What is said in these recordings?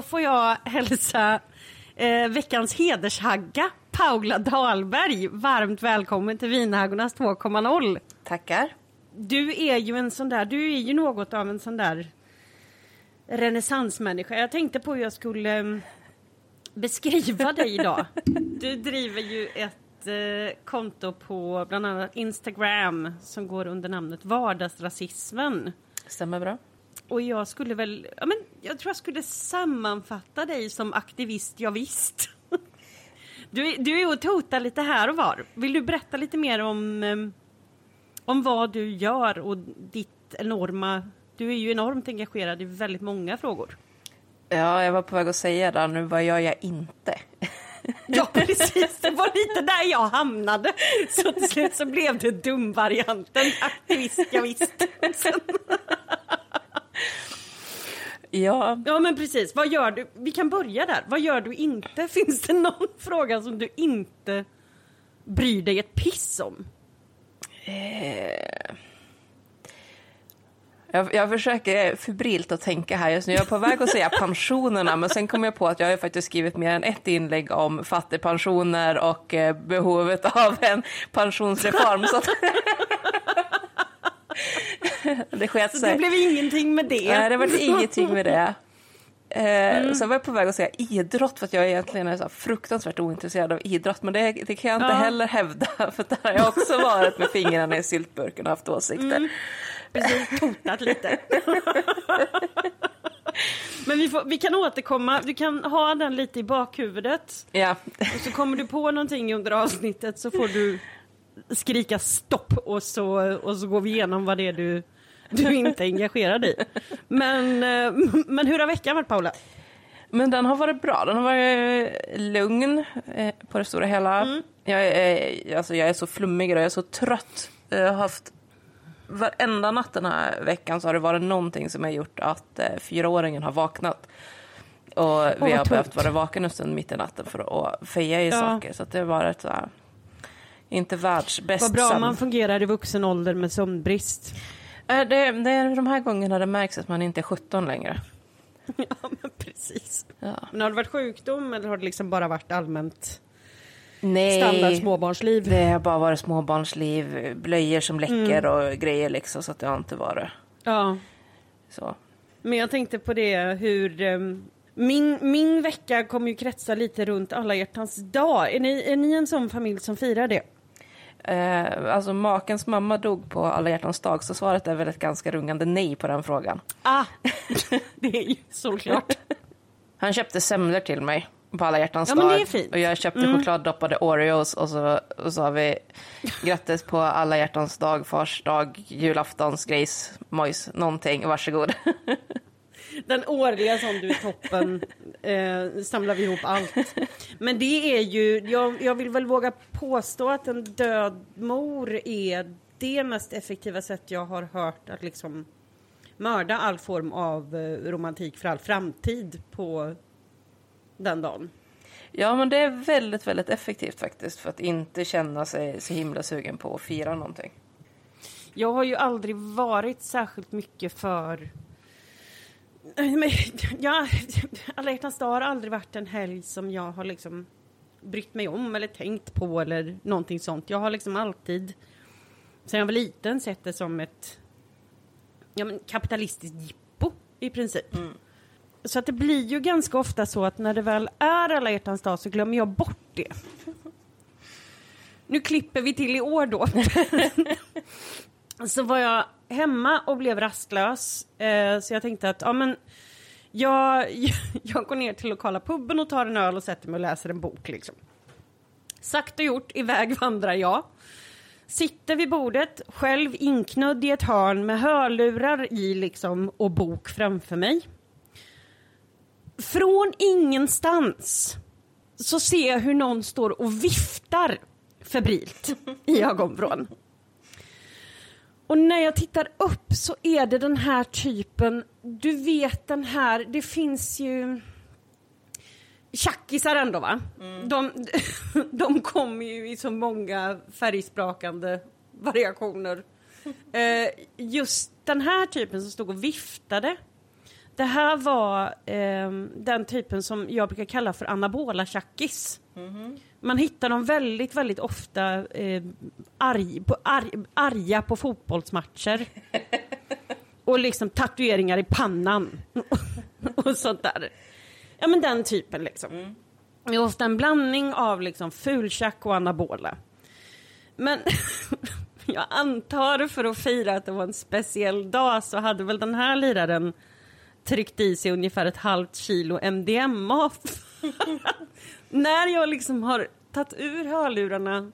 då får jag hälsa eh, veckans hedershagga, Paula Dahlberg, varmt välkommen till Vinhaggornas 2.0. Tackar. Du är ju en sån där, du är ju något av en sån där renässansmänniska. Jag tänkte på hur jag skulle mm, beskriva dig idag. Du driver ju ett eh, konto på bland annat Instagram som går under namnet Vardagsrasismen. Stämmer bra. Och jag skulle väl, ja men jag tror jag skulle sammanfatta dig som aktivist, ja, visst. Du, är- du är och totar lite här och var. Vill du berätta lite mer om, eh, om vad du gör och ditt enorma, du är ju enormt engagerad i väldigt många frågor. Ja, jag var på väg att säga det nu, vad gör jag inte? Ja precis, det var lite där jag hamnade. Så till slut så blev det dumvarianten, aktivist, ja, visst. Ja, Ja men precis, vad gör du? Vi kan börja där. Vad gör du inte? Finns det någon fråga som du inte bryr dig ett piss om? eh, jag, jag försöker febrilt att tänka här just nu. Jag är på väg att säga pensionerna, men sen kom jag på att jag har faktiskt skrivit mer än ett inlägg om fattigpensioner och eh, behovet av en pensionsreform. Så att det sket Så sig. det blev ingenting med det. Nej, det var ingenting med det. Eh, Så var jag på väg att säga idrott för att jag egentligen är så fruktansvärt ointresserad av idrott. Men det, det kan jag inte Ja. heller hävda för där har jag också varit med fingrarna i syltburken och haft åsikter. Precis, totat lite. Men vi, får, vi kan återkomma, du kan ha den lite i bakhuvudet. Ja. Och så kommer du på någonting under avsnittet så får du skrika stopp och så, och så går vi igenom vad det är du, du inte är engagerad i. Men, eh, men hur har veckan varit Paula? Men den har varit bra. Den har varit lugn eh, på det stora hela. Jag, är, alltså, jag är så flummig och jag är så trött. Jag har haft varenda natt den här veckan så har det varit någonting som har gjort att eh, fyraåringen har vaknat. Och vi har tungt. behövt vara vaken en stund mitt i natten för att feja i Ja. saker. Så det har varit så här, inte världsbäst Vad bra sömn. man fungerar i vuxen ålder med sömnbrist. Eh, det, det är de här gångerna det märks att man inte är 17 längre. Ja, men precis. Ja. Men har det varit sjukdom eller har det liksom bara varit allmänt Nej. standard småbarnsliv? Det har bara varit småbarnsliv, blöjor som läcker Mm. och grejer liksom, så att det har inte varit Ja, så. men jag tänkte på det hur ehm, min, min vecka kommer ju kretsa lite runt alla hjärtans dag. Är ni, är ni en sån familj som firar det? Eh, alltså makens mamma dog på alla hjärtans dag, så svaret är väl ett ganska rungande nej på den frågan. Ah, det är ju såklart. Han köpte semlor till mig på alla hjärtans Ja, men dag. det är fint. Mm. Och jag köpte chokladdoppade Oreos och så, och så sa vi grattis på alla hjärtans dag, fars dag, julaftons grejs, mojs, någonting, varsågod. Den årliga som du är toppen eh, samlar vi ihop allt. Men det är ju, jag, jag vill väl våga påstå att en död mor är det mest effektiva sätt jag har hört att liksom mörda all form av eh, romantik för all framtid på den dagen. Ja, men det är väldigt, väldigt effektivt faktiskt för att inte känna sig så himla sugen på att fira någonting. Jag har ju aldrig varit särskilt mycket för... Ja, alla hjärtans dag har aldrig varit en helg som jag har liksom brytt mig om eller tänkt på eller någonting sånt. Jag har liksom alltid, sen jag var liten, sett det som ett ja, men kapitalistiskt jippo i princip. Så att det blir ju ganska ofta så att när det väl är alla hjärtans dag så glömmer jag bort det. Nu klipper vi till i år då. så var jag hemma och blev rastlös. Eh, så jag tänkte att ja, men jag, jag går ner till lokala puben och tar en öl och sätter mig och läser en bok. Liksom. Sagt och gjort, iväg vandrar jag. Sitter vid bordet, själv inknödd i ett hörn med hörlurar i liksom och bok framför mig. Från ingenstans så ser jag hur någon står och viftar febrilt i ögonvrån. Och när jag tittar upp så är det den här typen, du vet den här, det finns ju tjackisar ändå va? De, de kommer ju i så många färgsprakande variationer. Eh, just den här typen som stod och viftade det här var eh, den typen som jag brukar kalla för anabola tjackis. Man hittar dem väldigt, väldigt ofta eh, arg, på, arg, arga på fotbollsmatcher. och liksom tatueringar i pannan. och sånt där. Ja men den typen liksom. Det är ofta en blandning av liksom fultjack och anabola. Men jag antar för att fira att det var en speciell dag så hade väl den här liraren tryckt i sig ungefär ett halvt kilo MDMA. När jag liksom har tagit ur hörlurarna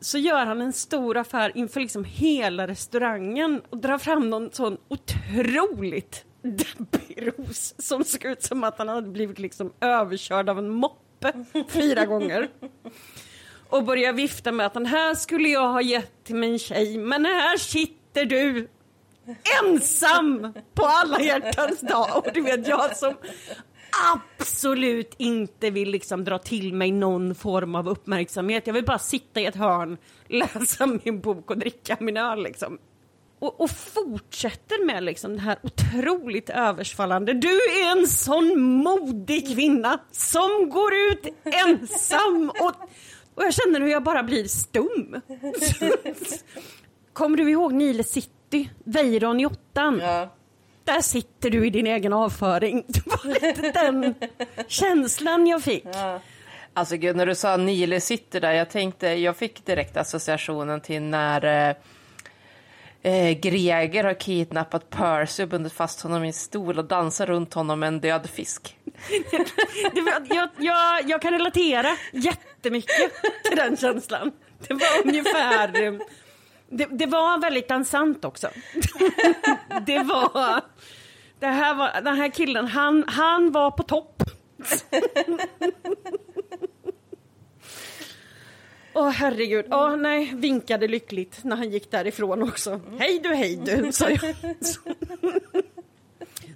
så gör han en stor affär inför liksom hela restaurangen och drar fram någon sån otroligt deppig ros som såg ut som att han hade blivit liksom överkörd av en moppe fyra gånger. Och börjar vifta med att den här skulle jag ha gett till min tjej men här sitter du ensam på alla hjärtans dag. Och du vet jag som absolut inte vill liksom dra till mig någon form av uppmärksamhet. Jag vill bara sitta i ett hörn, läsa min bok och dricka min öl liksom. Och, och fortsätter med liksom det här otroligt översvallande. Du är en sån modig kvinna som går ut ensam. Och, och jag känner hur jag bara blir stum. Kommer du ihåg Nile City, Weiron i åttan? Ja. Där sitter du i din egen avföring. Det var lite den känslan jag fick. Alltså gud, när du sa Nile sitter där, jag tänkte, jag fick direkt associationen till när eh, eh, Greger har kidnappat Percy och bundit fast honom i en stol och dansar runt honom med en död fisk. Var, jag, jag, jag kan relatera jättemycket till den känslan. Det var ungefär... Det, det var väldigt dansant också. Det var... Det här var, den här killen, han, han var på topp. Åh herregud, åh nej, vinkade lyckligt när han gick därifrån också. Hej du, hej du, sa jag.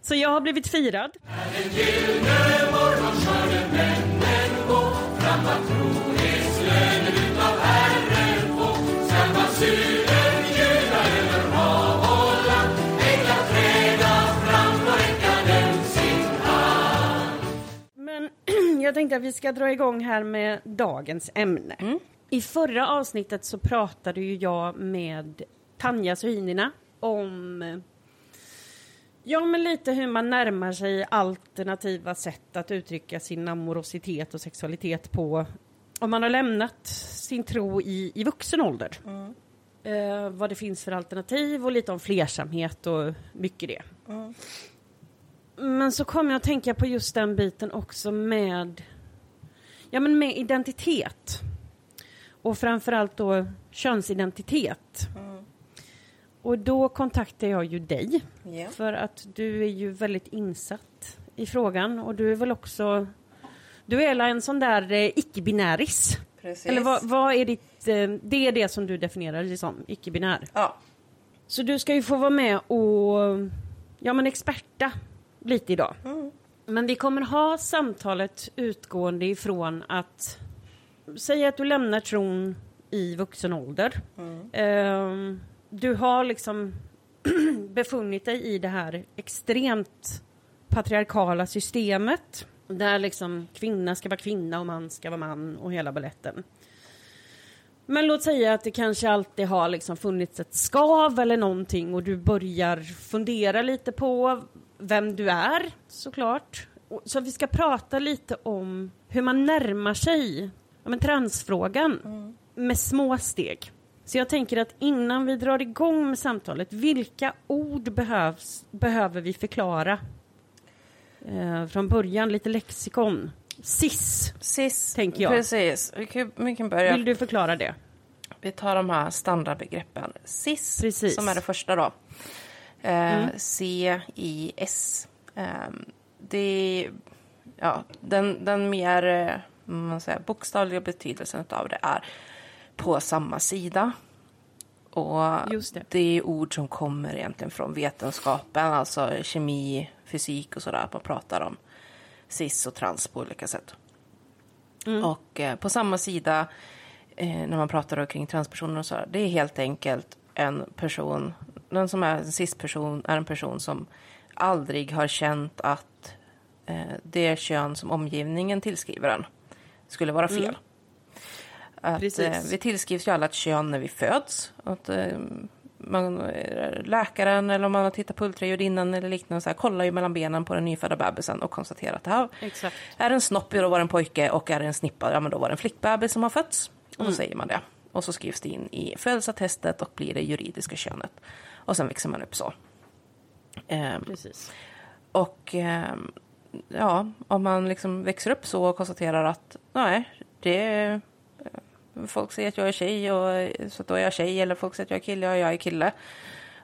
Så jag har blivit firad. Men jag tänkte att vi ska dra igång här med dagens ämne. I förra avsnittet så pratade ju jag med Tanja Suhinina om Ja, men lite hur man närmar sig alternativa sätt att uttrycka sin amorositet och sexualitet på om man har lämnat sin tro i, i vuxen ålder. Eh, vad det finns för alternativ och lite om flersamhet och mycket det. Men så kom jag att tänka på just den biten också med, ja, men med identitet. Och framförallt då könsidentitet. Och då kontaktade jag ju dig. Ja. För att du är ju väldigt insatt i frågan och du är väl också du är väl en sån där eh, icke-binäris. Eller vad, vad är ditt, eh, det är det som du definierar dig som, icke-binär. Ja. Så du ska ju få vara med och ja, men experta lite idag. Men vi kommer ha samtalet utgående ifrån att säga att du lämnar tron i vuxen ålder. Ehm, du har liksom befunnit dig i det här extremt patriarkala systemet där liksom kvinna ska vara kvinna och man ska vara man och hela balletten. Men låt säga att det kanske alltid har liksom funnits ett skav eller någonting och du börjar fundera lite på vem du är såklart. Så vi ska prata lite om hur man närmar sig ja, men transfrågan med små steg. Så jag tänker att innan vi drar igång med samtalet, vilka ord behövs, behöver vi förklara? Eh, från början, lite lexikon. Cis, Cis, Tänker jag. Precis. Vi kan, vi kan börja. vill du förklara det? Vi tar de här standardbegreppen. Cis, Precis. som är det första då. Eh, C-I-S. Eh, det är, ja, den, den mer eh, man säger, bokstavliga betydelsen av det är på samma sida. Och Just det. det är ord som kommer egentligen från vetenskapen, alltså kemi, fysik och sådär. att Man pratar om cis och trans på olika sätt. Och eh, på samma sida, eh, när man pratar kring transpersoner och så, det är helt enkelt en person, den som är en cis-person är en person som aldrig har känt att eh, det kön som omgivningen tillskriver en skulle vara fel. Att, Precis. eh, vi tillskrivs ju alla ett kön när vi föds. Att, eh, man, eh, läkaren eller om man har tittat på ultraljudinnan eller liknande så här, kollar ju mellan benen på den nyfödda bebisen och konstaterar att det här Exakt. är en snopp, då var det en pojke och är det en snippa, ja men då var det en flickbebis som har fötts. Och så säger man det. Och så skrivs det in i födelseattestet och blir det juridiska könet. Och sen växer man upp så. Ehm, Precis. och ehm, ja, om man liksom växer upp så och konstaterar att nej, det är, folk säger att jag är tjej och så då är jag tjej eller folk säger att jag är kille och jag är kille.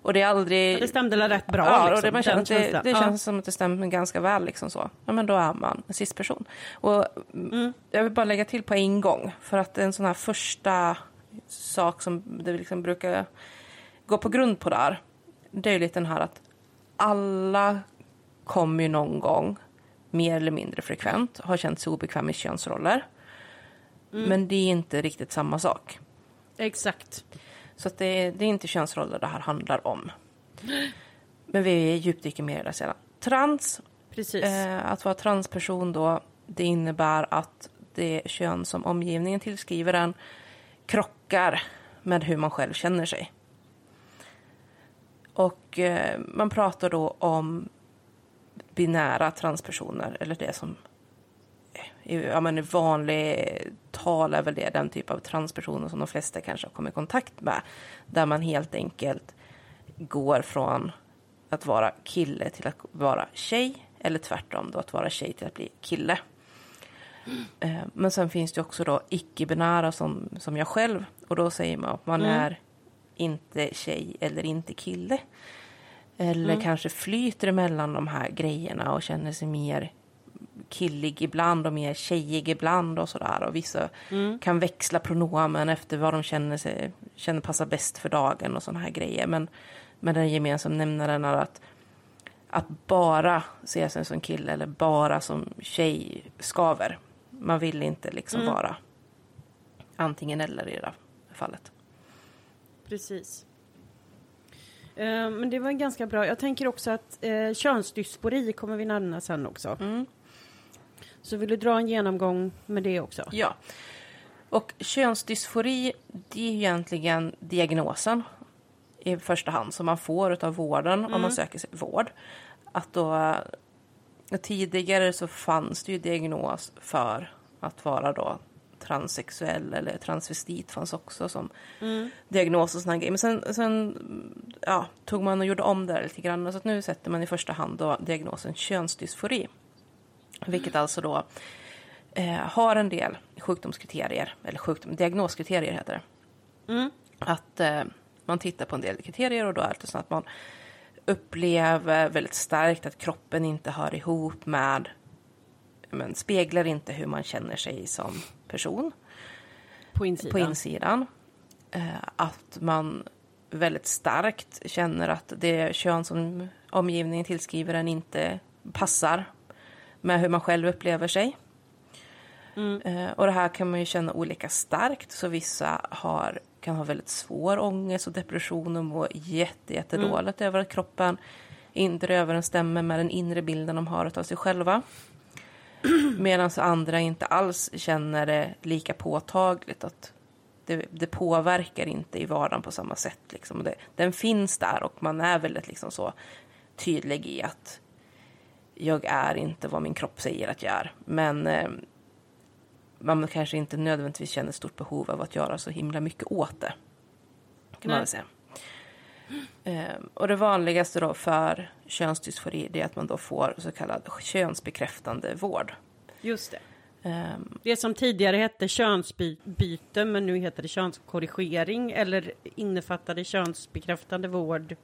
Och det är aldrig... Det stämde väl rätt bra Ja, liksom, och det, man känner, det, det Ja. känns som att det stämmer ganska väl. Liksom så. Ja, men då är man en cisperson. Och Mm. Jag vill bara lägga till på en gång. För att en sån här första sak som det liksom brukar gå på grund på där. Det är ju lite den här att alla kommer ju någon gång mer eller mindre frekvent har känt sig obekväm i könsroller. Mm. Men det är inte riktigt samma sak. Exakt. Så det, det är inte könsroller det här handlar om. Men vi djupdyker mer i det sedan. Trans, Precis. eh, att vara transperson då, det innebär att det kön som omgivningen tillskriver en krockar med hur man själv känner sig. Och eh, man pratar då om binära transpersoner, eller det som i ja, men vanlig tal är väl det den typ av transpersoner som de flesta kanske har kommit i kontakt med. Där man helt enkelt går från att vara kille till att vara tjej. Eller tvärtom då, att vara tjej till att bli kille. Eh, Men sen finns det också då icke-binära som, som jag själv. Och då säger man att man är inte tjej eller inte kille. Eller kanske flyter emellan de här grejerna och känner sig mer killig ibland och mer tjejig ibland och sådär. Och vissa kan växla pronomen efter vad de känner, sig, känner passar bäst för dagen och sådana här grejer. Men, men den gemensamma nämnaren är att, att bara se sig som kille eller bara som tjej skaver. Man vill inte liksom vara antingen eller i det här fallet. Precis. Eh, Men det var ganska bra. Jag tänker också att eh, könsdysfori kommer vi nämna sen också. Mm. Så vill du dra en genomgång med det också? Ja. Och könsdysfori, det är ju egentligen diagnosen i första hand som man får av vården om man söker sig vård. Att då, tidigare så fanns det ju diagnos för att vara då transsexuell eller transvestit fanns också som diagnos och såna grejer. Men sen, sen ja, tog man och gjorde om det där lite grann. Så att nu sätter man i första hand då diagnosen könsdysfori. Vilket alltså då eh, har en del sjukdomskriterier, eller sjukdom, diagnoskriterier heter det. Mm. Att eh, man tittar på en del kriterier och då är det så att man upplever väldigt starkt att kroppen inte hör ihop med, men speglar inte hur man känner sig som person På insidan? på insidan. Eh, att man väldigt starkt känner att det kön som omgivningen tillskriver en inte passar med hur man själv upplever sig. Eh, och det här kan man ju känna olika starkt. Så vissa har, kan ha väldigt svår ångest och depression och må jätte, jättedåligt över att kroppen inte överensstämmer med den inre bilden de har av sig själva. Medan andra inte alls känner det lika påtagligt. att det, det påverkar inte i vardagen på samma sätt. Liksom. Det, den finns där och man är väldigt liksom så tydlig i att jag är inte vad min kropp säger att jag är. Men eh, man kanske inte nödvändigtvis känner stort behov av att göra så himla mycket åt det. Kan man väl säga. Eh, och det vanligaste då för könsdysfori det är att man då får så kallad könsbekräftande vård. Just det. Ehm, Det som tidigare hette könsbyte men nu heter det könskorrigering eller innefattade könsbekräftande vård.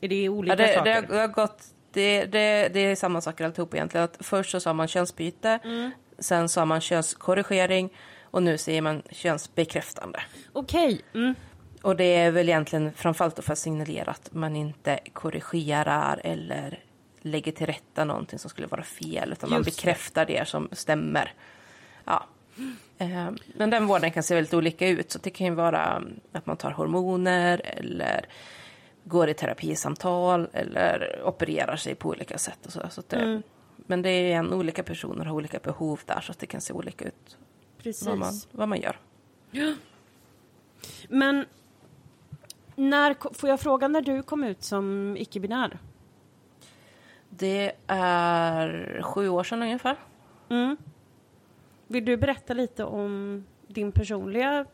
Är det olika Ja, det, det, saker? har, det har gått... Det, det, det är samma saker alltihop egentligen. Att först så sa man könsbyte, Mm. sen sa man könskorrigering och nu säger man könsbekräftande. Okej. Mm. Och det är väl egentligen framförallt för att signalera att man inte korrigerar eller lägger till rätta någonting som skulle vara fel, utan man Just det. bekräftar det som stämmer. Ja. Eh, Men den vården kan se väldigt olika ut, så det kan ju vara att man tar hormoner eller går i terapisamtal eller opererar sig på olika sätt. Och så, så det, Men det är en olika personer har olika behov där så att det kan se olika ut Precis. vad man, vad man gör. Men när, får jag fråga när du kom ut som icke-binär? Det är sju år sedan ungefär. Mm. Vill du berätta lite om din personliga...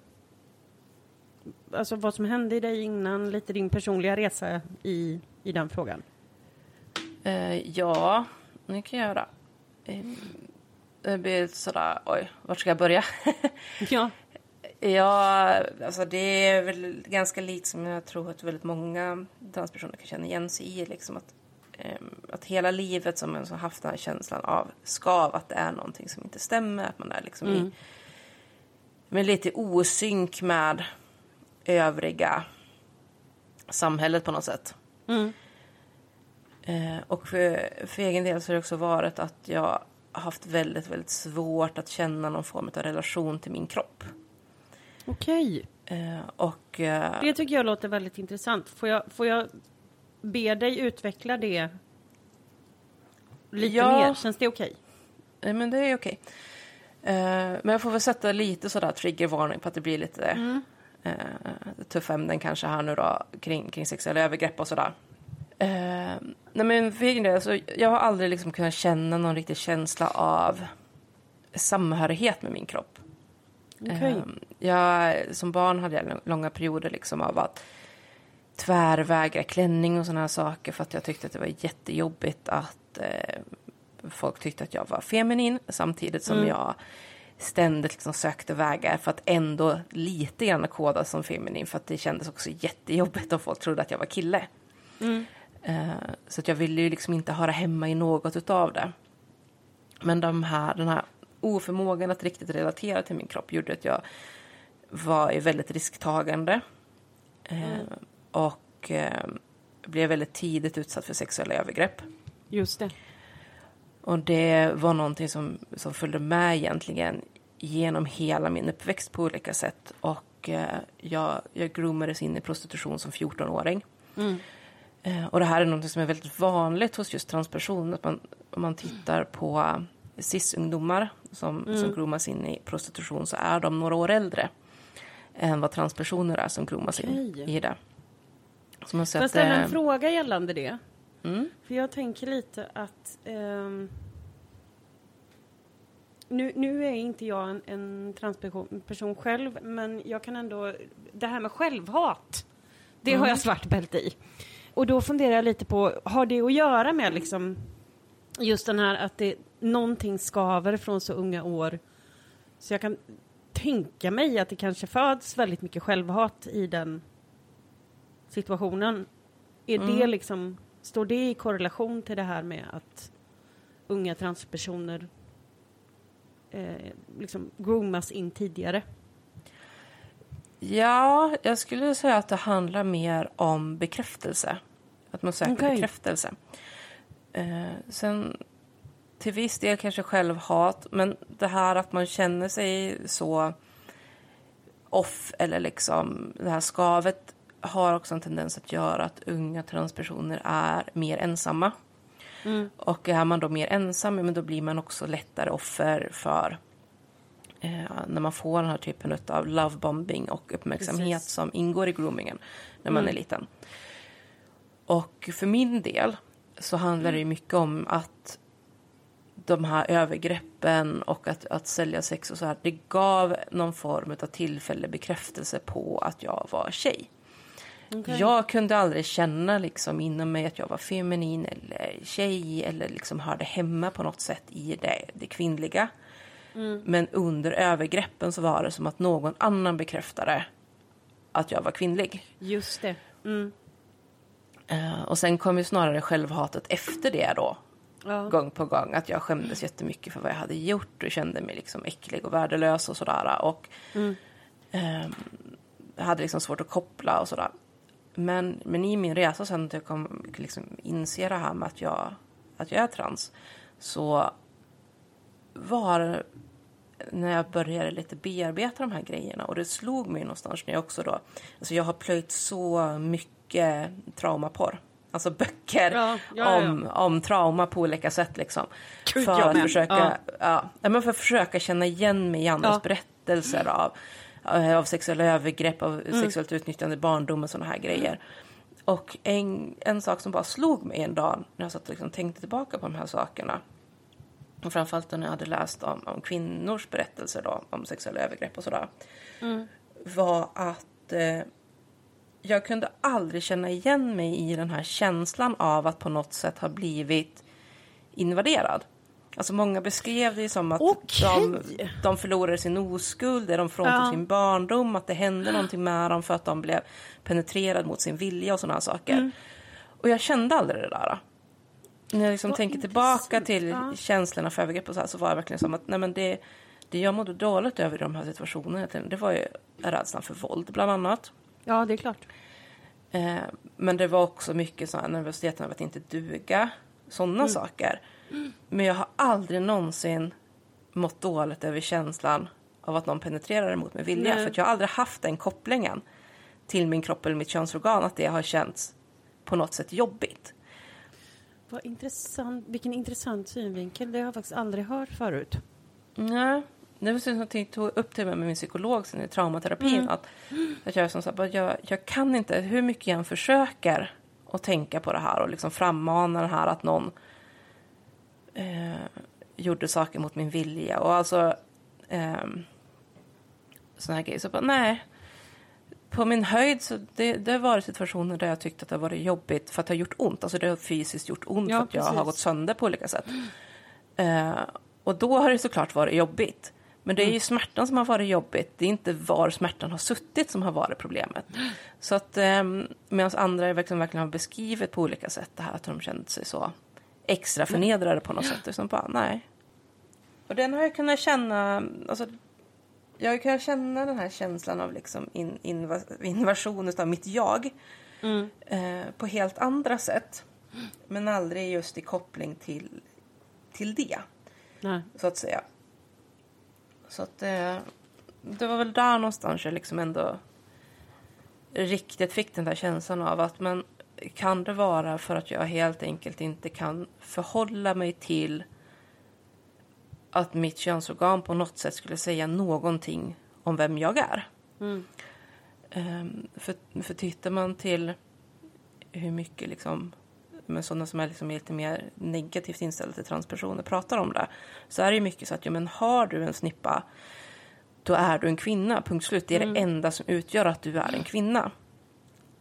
Alltså vad som hände i dig innan, lite din personliga resa i, i den frågan? Eh, ja, det kan jag göra. Eh, det blir sådär, oj, vart ska jag börja? Ja. Ja, alltså det är väl ganska likt som jag tror att väldigt många transpersoner kan känna igen sig i. Liksom att, ehm, att hela livet som en som haft den här känslan av skav, att det är någonting som inte stämmer. Att man är liksom i, men lite osynk med övriga samhället på något sätt. Mm. Eh, och för, för egen del så har det också varit att jag har haft väldigt, väldigt svårt att känna någon form av relation till min kropp. Okej. Eh, och eh, Det tycker jag låter väldigt intressant. Får jag, får jag be dig utveckla det lite Ja. mer? Känns det okej? eh, men det är okej. Eh, men jag får väl sätta lite sådär triggervarning på att det blir lite eh, tuffa ämnen kanske här nu då kring, kring sexuella övergrepp och sådär. Eh, nej men för egen del, så jag har aldrig liksom kunnat känna någon riktig känsla av samhörighet med min kropp. Okej. Ehm, jag, som barn hade jag lång- långa perioder liksom av att tvärvägra klänning och sådana saker för att jag tyckte att det var jättejobbigt att eh, folk tyckte att jag var feminin samtidigt som jag ständigt liksom sökte vägar för att ändå lite grann kodas som feminin för att det kändes också jättejobbigt om folk trodde att jag var kille. Eh, så att jag ville ju liksom inte höra hemma i något utav det. Men de här, den här oförmågan att riktigt relatera till min kropp gjorde att jag var ju väldigt risktagande. Eh, och eh, blev väldigt tidigt utsatt för sexuella övergrepp. Just det. Och det var någonting som, som följde med egentligen genom hela min uppväxt på olika sätt. Och eh, jag, jag groomades in i prostitution som 14-åring. Eh, och det här är något som är väldigt vanligt hos just transpersoner. Att man, om man tittar på cis-ungdomar som, som groomas in i prostitution så är de några år äldre än vad transpersoner är som groomas in Okej. i det. Så man Får jag ställa eh, en fråga gällande det? Mm. För jag tänker lite att... ehm, nu, nu är inte jag en, en transperson person själv, men jag kan ändå... Det här med självhat, det har jag svart bälte i. Och då funderar jag lite på, har det att göra med liksom just den här att det någonting skaver från så unga år? Så jag kan tänka mig att det kanske föds väldigt mycket självhat i den situationen. Är det liksom, står det i korrelation till det här med att unga transpersoner eh, liksom groomas in tidigare? Ja, jag skulle säga att det handlar mer om bekräftelse. Att man söker Okej. bekräftelse. Eh, sen till viss del kanske självhat, men det här att man känner sig så off eller liksom det här skavet har också en tendens att göra att unga transpersoner är mer ensamma. Och är man då mer ensam, men då blir man också lättare offer för eh, när man får den här typen av lovebombing och uppmärksamhet Precis. som ingår i groomingen när man är liten. Och för min del så handlar det mycket om att de här övergreppen och att, att sälja sex och så här, det gav någon form av tillfällig bekräftelse på att jag var tjej. Jag kunde aldrig känna liksom inom mig att jag var feminin eller tjej eller liksom hörde hemma på något sätt i det, det kvinnliga. Men under övergreppen så var det som att någon annan bekräftade att jag var kvinnlig. Just det. Mm. Eh, och sen kom ju snarare självhatet efter det då. Ja. Gång på gång. Att jag skämdes jättemycket för vad jag hade gjort och kände mig liksom äcklig och värdelös och sådär. Och ehm, jag hade liksom svårt att koppla och sådär. Men, men i min resa sen att jag kom liksom inse det här med att jag, att jag är trans. Så var när jag började lite bearbeta de här grejerna och det slog mig någonstans när jag också då, alltså jag har plöjt så mycket mycket traumaporr. Alltså böcker Ja, ja. Om, om trauma på olika sätt liksom. Gud, för, att försöka, ja. Men för att försöka känna igen mig i andras berättelser av, av sexuella övergrepp, av Mm. sexuellt utnyttjande i barndom och sådana här grejer. Och en, en sak som bara slog mig en dag när jag satt och liksom tänkte tillbaka på de här sakerna. Och framförallt när jag hade läst om, om kvinnors berättelser då, om sexuella övergrepp och sådär. Var att eh, jag kunde aldrig känna igen mig i den här känslan av att på något sätt ha blivit invaderad. Alltså många beskrev det som att Okej. de, de förlorade sin oskuld, de fråntog Ja. sin barndom, att det hände någonting med dem för att de blev penetrerade mot sin vilja och sådana här saker. Mm. Och jag kände aldrig det där. När jag liksom tänker tillbaka till Ja. känslorna för övergrepp och så här så var det verkligen som att nej men det, det jag mådde dåligt över i de här situationerna det var ju rädslan för våld bland annat. Ja, det är klart. Eh, men det var också mycket så här nervositeten över att inte duga. Sådana Mm. saker. Men jag har aldrig någonsin mått dåligt över känslan av att någon penetrerar mot min vilja. Nej. För att jag har aldrig haft den kopplingen till min kropp eller mitt könsorgan. Att det har känts på något sätt jobbigt. Vad intressant. Vilken intressant synvinkel. Det har jag faktiskt aldrig hört förut. Nej. Det var att jag tog upp det med min psykolog sen i traumaterapin. Att, att jag, som så här, jag, jag kan inte, hur mycket jag än försöker att tänka på det här och liksom frammana det här att någon eh, gjorde saker mot min vilja. Och alltså eh, såna här grejer. Så bara, nej. På min höjd så det, det har varit situationer där jag tyckt att det har varit jobbigt för att det har gjort ont. Alltså det har fysiskt gjort ont Ja, för att jag har precis. gått sönder på olika sätt. Eh, och då har det såklart varit jobbigt. Men det är ju smärtan som har varit jobbigt. Det är inte var smärtan har suttit som har varit problemet. Så att eh, medan andra är verkligen, har beskrivit på olika sätt det här att de känt sig så extra förnedrade på något sätt. Det är som bara, nej. Och den har jag kunnat känna, alltså jag har kunnat känna den här känslan av liksom in, inva, invasion av mitt jag eh, på helt andra sätt. Men aldrig just i koppling till, till det, Nej. så att säga. Så att eh, det var väl där någonstans jag liksom ändå riktigt fick den där känslan av att men kan det vara för att jag helt enkelt inte kan förhålla mig till att mitt könsorgan på något sätt skulle säga någonting om vem jag är. Mm. Ehm, för, för tittar man till hur mycket liksom, men sådana som är liksom lite mer negativt inställda till transpersoner pratar om det, så är det ju mycket så att ja, men har du en snippa, då är du en kvinna, punkt slut. Det är det enda som utgör att du är en kvinna.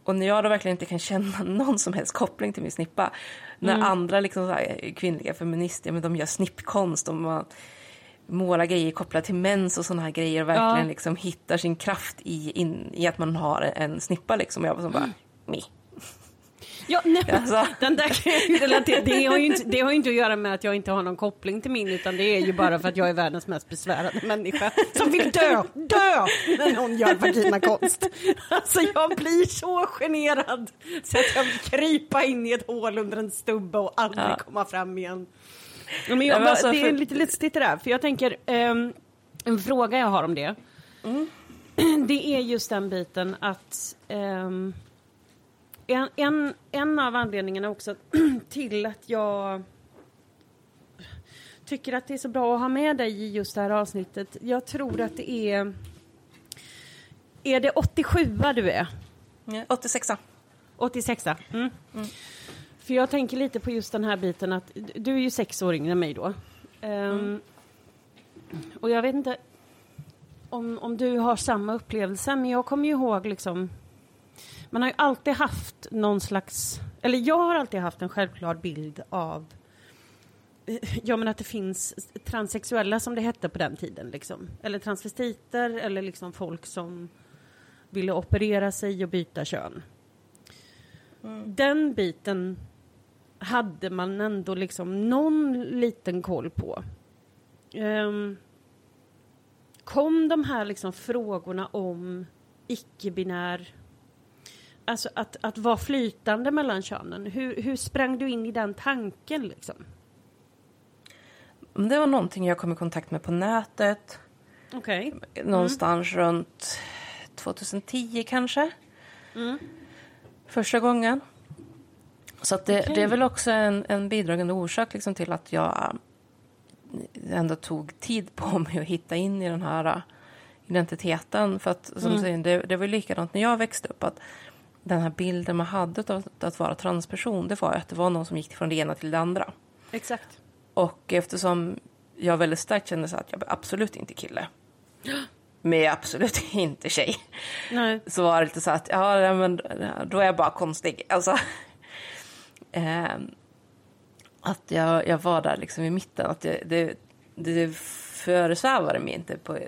Och när jag då verkligen inte kan känna någon som helst koppling till min snippa, när andra liksom så här, kvinnliga feminister, men de gör snippkonst, de har- målar grejer kopplat till mens och sådana här grejer och verkligen Ja. liksom hittar sin kraft i, in, i att man har en snippa liksom. Jag var som bara, mi. Ja, nej, Alltså. den där kan jag ju relatera. Det har ju, inte, det har ju inte att göra med att jag inte har någon koppling till min utan det är ju bara för att jag är världens mest besvärade människa som vill dö, dö när någon gör vaginakonst. Alltså jag blir så generad så att jag vill krypa in i ett hål under en stubbe och aldrig Ja. komma fram igen. Ja, men Ja, jag, men bara, alltså, det är för- lite lustigt det där, för jag tänker, ehm, en fråga jag har om det. Det är just den biten att ehm, en, en, en av anledningarna också till att jag tycker att det är så bra att ha med dig i just det här avsnittet. Jag tror att det är... Är det 87 du är? Ja, 86 86 mm. För jag tänker lite på just den här biten att du är ju sex år yngre än mig då. Ehm, Och jag vet inte om, om du har samma upplevelse, men jag kommer ju ihåg liksom man har ju alltid haft någon slags, eller jag har alltid haft en självklar bild av eh, Ja men att det finns transsexuella som det hette på den tiden liksom. Eller transvestiter eller liksom folk som ville operera sig och byta kön. Den biten hade man ändå liksom någon liten koll på. Ehm, kom de här liksom frågorna om icke-binär, alltså att, att vara flytande mellan könen, hur, hur sprang du in i den tanken liksom? Det var någonting jag kom i kontakt med på nätet. första gången. Så det, Okej. det är väl också en, en bidragande orsak liksom till att jag ändå tog tid på mig att hitta in i den här äh, identiteten. För att som Mm. säger, det, det var likadant när jag växte upp. att Den här bilden man hade av att vara transperson, det var att det var någon som gick från det ena till det andra. Exakt. Och eftersom jag väldigt starkt kände så att jag absolut inte kille. Men jag är absolut inte tjej. Nej. Så var det lite så att, ja men då är jag bara konstig. Alltså, ehm, att jag, jag var där liksom i mitten. Att det, det, det föresvävade mig inte på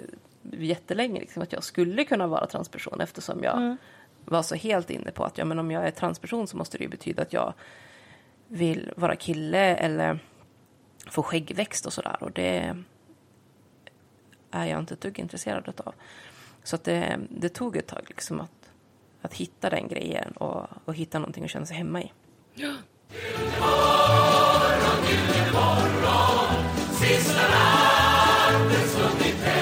jättelänge liksom, att jag skulle kunna vara transperson eftersom jag var så helt inne på att ja, men om jag är transperson så måste det ju betyda att jag vill vara kille eller få skäggväxt och sådär. Och det är jag inte ett dugg intresserad av. Så att det, det tog ett tag liksom att, att hitta den grejen och, och hitta någonting att känna sig hemma i. En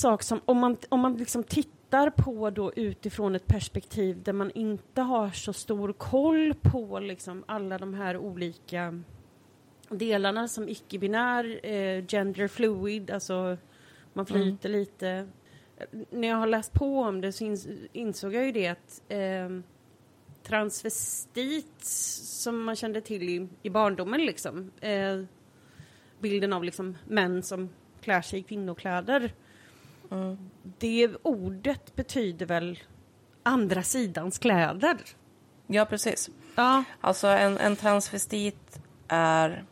sak som, om man, om man liksom tittar på då utifrån ett perspektiv där man inte har så stor koll på liksom alla de här olika delarna som icke-binär, eh, gender fluid, alltså man flyter lite. När jag har läst på om det så ins insåg jag ju det att eh, transvestit som man kände till i, i barndomen liksom, eh, bilden av liksom män som klär sig i kvinnokläder. Det ordet betyder väl andra sidans kläder? Ja, precis. Ja. Alltså en, en transvestit är...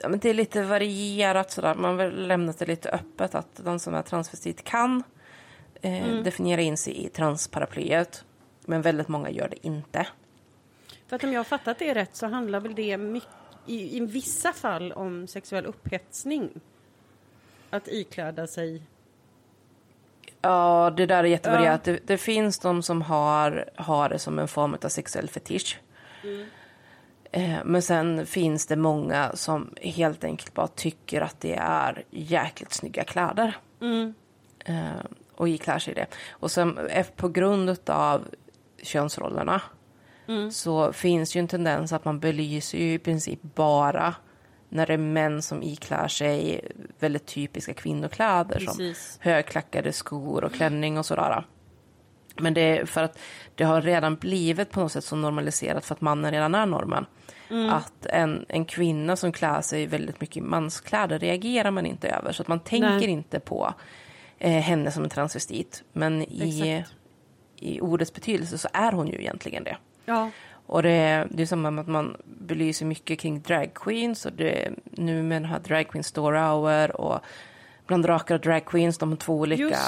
Ja, men det är lite varierat sådär. Man lämnat det lite öppet att den som är transvestit kan eh, definiera in sig i transparaplyet. Men väldigt många gör det inte. För att om jag har fattat det rätt så handlar väl det mycket, i, i vissa fall om sexuell upphetsning? Att ikläda sig... Ja, det där är jättevarierat. Det, det finns de som har, har det som en form av sexuell fetisch. Eh, men sen finns det många som helt enkelt bara tycker att det är jäkligt snygga kläder. Eh, och iklär sig i det. Och sen eh, på grund av könsrollerna så finns ju en tendens att man belyser ju i princip bara när det är män som iklär sig väldigt typiska kvinnokläder Precis. som högklackade skor och klänning och sådär. Men det är för att det har redan blivit på något sätt så normaliserat för att mannen redan är normen. Att en, en kvinna som klär sig väldigt mycket i manskläder reagerar man inte över. Så att man tänker Nej. inte på eh, henne som en transvestit. Men i, Exakt. i ordets betydelse så är hon ju egentligen det. Ja. Och det, det är samma med att man belyser mycket kring drag queens. Och det, nu med den här drag queen store hour och bland drakar och drag queens, de två olika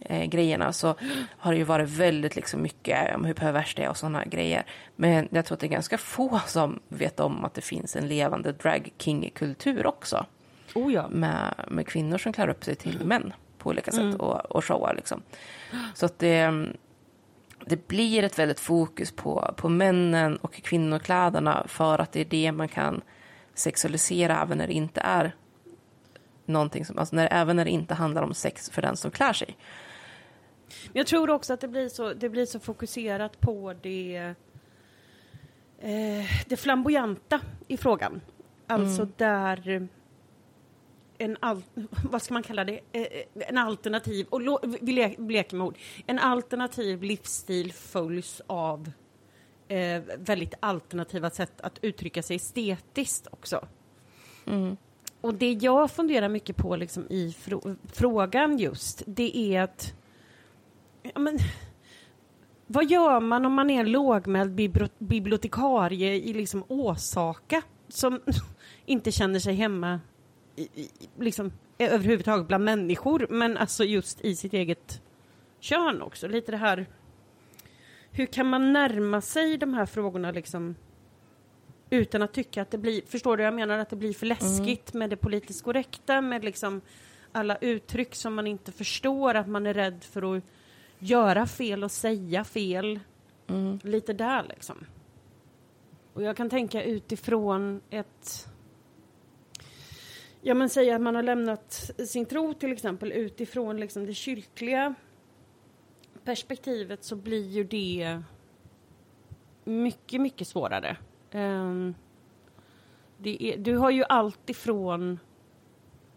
eh, grejerna, så har det ju varit väldigt liksom mycket om hur perverst det är och sådana grejer. Men jag tror att det är ganska få som vet om att det finns en levande drag king-kultur också. Oh ja. Med, med kvinnor som klär upp sig till män på olika sätt och, och showar liksom. Så att det, det blir ett väldigt fokus på, på männen och kvinnokläderna för att det är det man kan sexualisera även när det inte är någonting som, alltså när, även när det inte handlar om sex för den som klär sig. Jag tror också att det blir så, det blir så fokuserat på det, eh, det flamboyanta i frågan. Alltså där en al- vad ska man kalla det, eh, en alternativ, och vi le- vi leker med ord, en alternativ livsstil följs av eh, väldigt alternativa sätt att uttrycka sig estetiskt också. Och det jag funderar mycket på liksom i frå- frågan just, det är att ja, men, vad gör man om man är en lågmäld bibliotekarie i liksom Åsaka som inte känner sig hemma i, liksom, överhuvudtaget bland människor, men alltså just i sitt eget kön också. Lite det här, hur kan man närma sig de här frågorna liksom utan att tycka att det blir, förstår du, jag menar att det blir för läskigt med det politiskt korrekta, med liksom alla uttryck som man inte förstår, att man är rädd för att göra fel och säga fel. Lite där liksom. och jag kan tänka utifrån ett Ja men säga att man har lämnat sin tro till exempel utifrån liksom det kyrkliga perspektivet så blir ju det mycket, mycket svårare. Um, är, du har ju allt ifrån